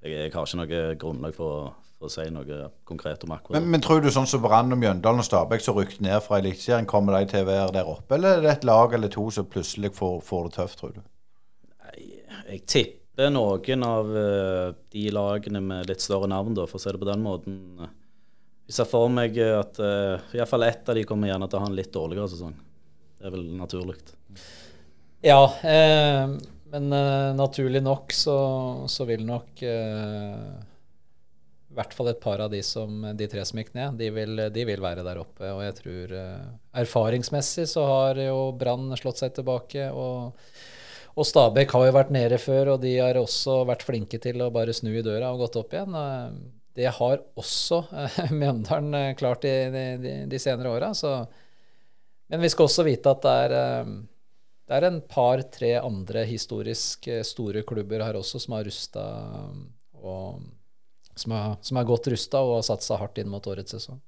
jeg, jeg, har ikke noe grunnlag for, for å si noe konkret om akkurat Men, men tror du sånn som Brann og Mjøndalen og Stabæk som rykket ned fra Eliteserien, kommer de til å være der oppe, eller er det et lag eller to som plutselig får, får det tøft, tror du? Jeg tipper noen av eh, de lagene med litt større navn, da, for å si det på den måten. Jeg ser for meg at uh, iallfall ett av de kommer gjerne til å ha en litt dårligere sesong. Det er vel naturlig. Ja, eh, men eh, naturlig nok så, så vil nok eh, i hvert fall et par av de, som, de tre som gikk ned, de vil, de vil være der oppe. Og jeg tror eh, erfaringsmessig så har jo Brann slått seg tilbake. og og Stabæk har jo vært nede før, og de har også vært flinke til å bare snu i døra og gått opp igjen. Det har også eh, Mjøndalen eh, klart de, de, de, senere åra. Men vi skal også vite at det er, eh, det er en par-tre andre historisk store klubber her også som har rusta og som er, som er godt rusta og har satsa hardt inn mot årets sesong.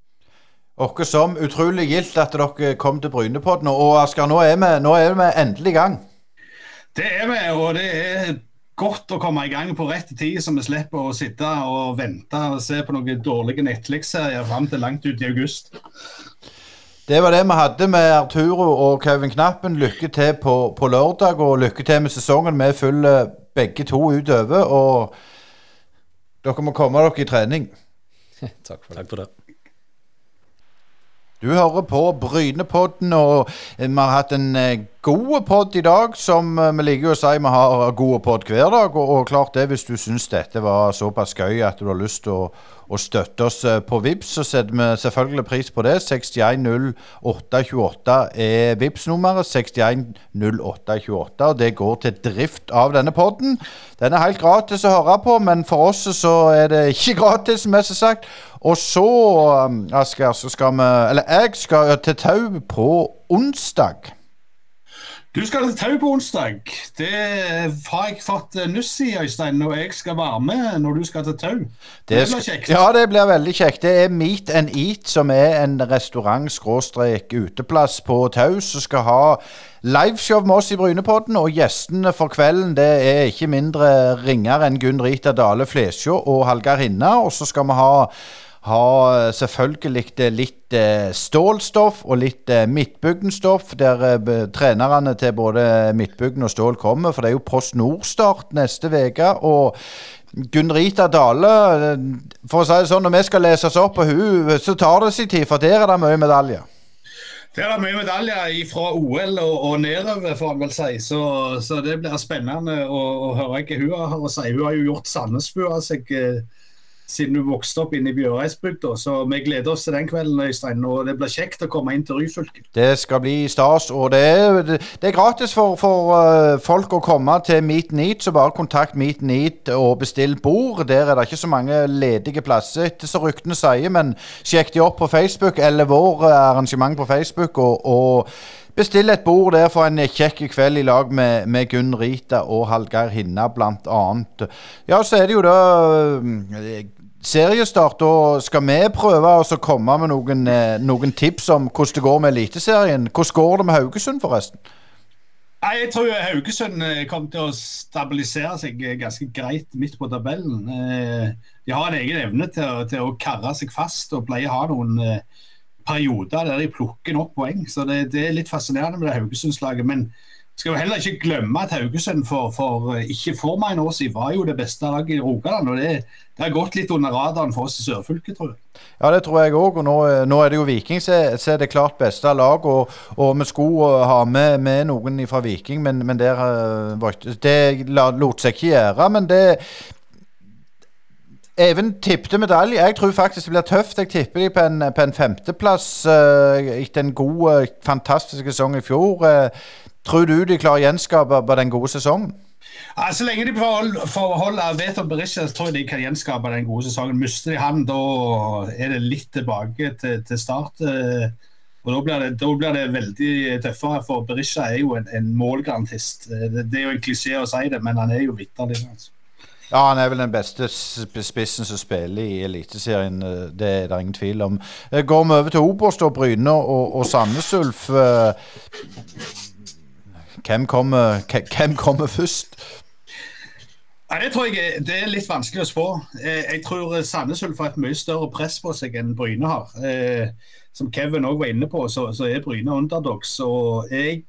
Åkke som utrolig gildt at dere kom til Brynepodden. Og Asker, nå er vi, nå er vi endelig i gang. Det er vi, og det er godt å komme i gang på rett tid, så vi slipper å sitte og vente og se på noen dårlige Netflix-serier fram til langt ut i august. Det var det vi hadde med Arturo og Kevin Knappen. Lykke til på, på lørdag, og lykke til med sesongen. Vi følger begge to utover, og dere må komme dere i trening. Takk for det. Takk for det. Du hører på Brynepodden, og vi har hatt en eh, god podd i dag. Som eh, vi liker å si, vi har gode podd hver dag. Og, og klart det, hvis du syns dette var såpass gøy at du har lyst til å, å støtte oss eh, på Vips, så setter vi selvfølgelig pris på det. 610828 er vips nummeret 610828, og det går til drift av denne podden. Den er helt gratis å høre på, men for oss så er det ikke gratis, mest sagt. Og så, um, Asker, så skal vi Eller jeg skal til Tau på onsdag. Du skal til Tau på onsdag. Det har jeg fått eh, nuss i, Øystein, og jeg skal være med når du skal til Tau. Det, blir kjekt. Ja, det blir veldig kjekt. Det er Meet and Eat, som er en restaurant-uteplass på Tau, som skal ha liveshow med oss i Brynepodden. Og gjestene for kvelden det er ikke mindre ringer enn Gunn Rita Dale Flesjå og Hallgeir Hinna. Og så skal vi ha ha selvfølgelig litt eh, stålstoff og litt eh, midtbygdenstoff, der eh, trenerne til både Midtbygden og Stål kommer. For det er jo Post Nord-start neste uke. Og Gunn Rita Dale, eh, for å si det sånn, når vi skal lese oss opp på hun, så tar det sin tid, for der er det mye medaljer. Det er mye medaljer fra OL og, og nedover, får en vel si. Så, så det blir spennende å, å høre hva hun har å si. Hun har jo gjort Sandnesbua seg eh, siden du vokste opp inne i Bjøreisbygda. Så vi gleder oss til den kvelden, Øystein. Og det blir kjekt å komme inn til Ryfylke. Det skal bli stas, og det er, det er gratis for, for eh, folk å komme til Meet Neat, så bare kontakt Meet Neat og bestill bord. Der er det ikke så mange ledige plasser, etter så ryktene sier, men sjekk de opp på Facebook, eller vår eh, arrangement på Facebook, og, og bestill et bord der for en kjekk kveld i lag med, med Gunn Rita og Hallgeir Hinna, annet. Ja, så er det jo da eh, seriestart, og skal vi prøve å komme med noen, eh, noen tips om hvordan det går med Eliteserien? Hvordan går det med Haugesund, forresten? Nei, Jeg tror Haugesund eh, kommer til å stabilisere seg eh, ganske greit midt på tabellen. De har en egen evne til å, til å karre seg fast og pleier å ha noen perioder der de plukker nok poeng. Så det, det er litt fascinerende med det Haugesundslaget. Men skal jo heller ikke glemme at Haugesund for, for ikke for mange år siden var jo det beste laget i Rogaland. og det, har gått litt under radaren for oss i Sørfylket, tror jeg. Ja, det tror jeg òg. Og nå, nå er det jo Viking som er det klart beste lag. Og, og vi skulle ha med, med noen fra Viking, men, men der, eh, det lot seg ikke gjøre. Men det Even tippte medalje. Jeg tror faktisk det blir tøft. Jeg tipper de på en, på en femteplass eh, etter en god, eh, fantastisk sesong i fjor. Eh, tror du de klarer å gjenskape på den gode sesongen? Ja, så lenge de beholde Veton Berisha, tror jeg de kan gjenskape den gode sesongen. Mister de han, da er det litt tilbake til, til start. eh, Og Da blir, det, da blir det veldig tøffere, for Berisha er jo en, en målgarantist. Eh, Det, det er jo en klisjé å si det, men han er jo vitterlig. Altså. Ja, han er vel den beste spissen som spiller i Eliteserien. eh, Det er det ingen tvil om. Går vi over til Obos, da, Bryne og, og Sandnes Ulf. Eh, Hvem kommer, hvem kommer først? Nei, det tror jeg det er litt vanskelig å spå. Eh, jeg tror Sandnes Ulf har et mye større press på seg enn Bryne har. Eh, som Kevin òg var inne på, så, er Bryne underdogs. Og jeg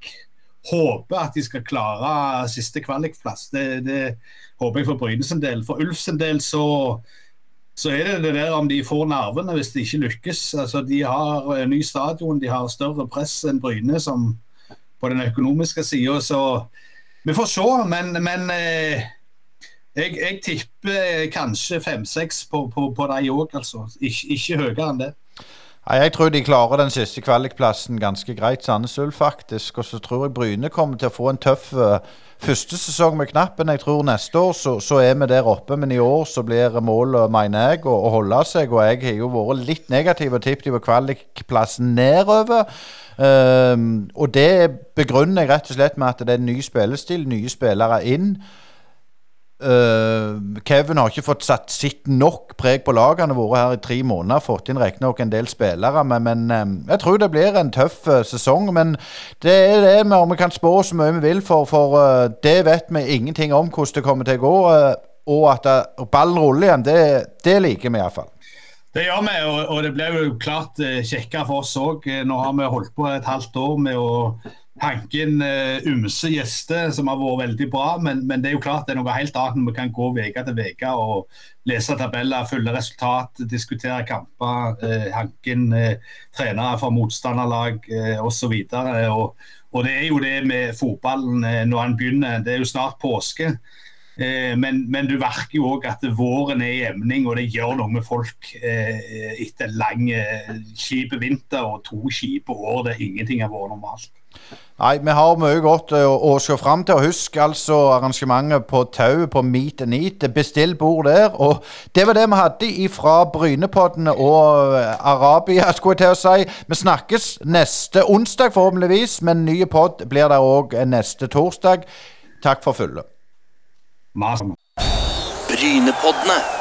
håper at de skal klare siste kvalikplass. Det, det håper jeg for Bryne sin del. For Ulf sin del så, så er det det der om de får nervene hvis de ikke lykkes. Altså, de har ny stadion, de har større press enn Bryne som den økonomiske sida. Så vi får se. Men, men eh, jeg, jeg, tipper kanskje fem-seks på, på, på de òg, altså. Ik ikke høyere enn det. Nei, Jeg tror de klarer den siste kvalikplassen ganske greit, Sandnes Ulf faktisk. Og så tror jeg Bryne kommer til å få en tøff uh, første sesong med knappen. Jeg tror neste år så, så, er vi der oppe, men i år så blir målet, mener jeg, å, å holde seg. Og jeg har jo vært litt negativ og tippet på kvalikplassen nedover. Um, og det begrunner jeg rett og slett med at det er en ny spillestil, nye spillere inn. Uh, Kevin har ikke fått satt sitt nok preg på har vært her i tre måneder, fått inn riktignok en del spillere. Men, men uh, jeg tror det blir en tøff uh, sesong. Men det er det om vi kan spå så mye vi vil, for, for det vet vi ingenting om hvordan det kommer til å gå. og at ballen ruller igjen, det, det liker vi iallfall. Det gjør vi, og, og det blir jo klart kjekkere for oss òg. Nå har vi holdt på et halvt år med å hanke inn uh, ymse gjester som har vært veldig bra. Men, men, det er jo klart det er noe helt annet når vi kan gå uke til uke og lese tabeller, følge resultat, diskutere kamper, uh, hanke inn uh, trenere fra motstanderlag uh, osv. Og, og det er jo det med fotballen når han begynner. Det er jo snart påske. Men, men, du merker jo òg at våren er i emning, og det gjør noe med folk etter lang kjip vinter og to kjipe år der ingenting har vært normalt. Nei, vi har mye godt å, å se fram til. Og Husk altså arrangementet på Tau på Meet and Eat. Bestill bord der. Og det var det vi hadde fra Brynepoddene og eh, Arabia, skulle jeg til å si. Vi snakkes neste onsdag, forhåpentligvis. Men nye pod blir der òg neste torsdag. Takk for følget. Brynepoddene.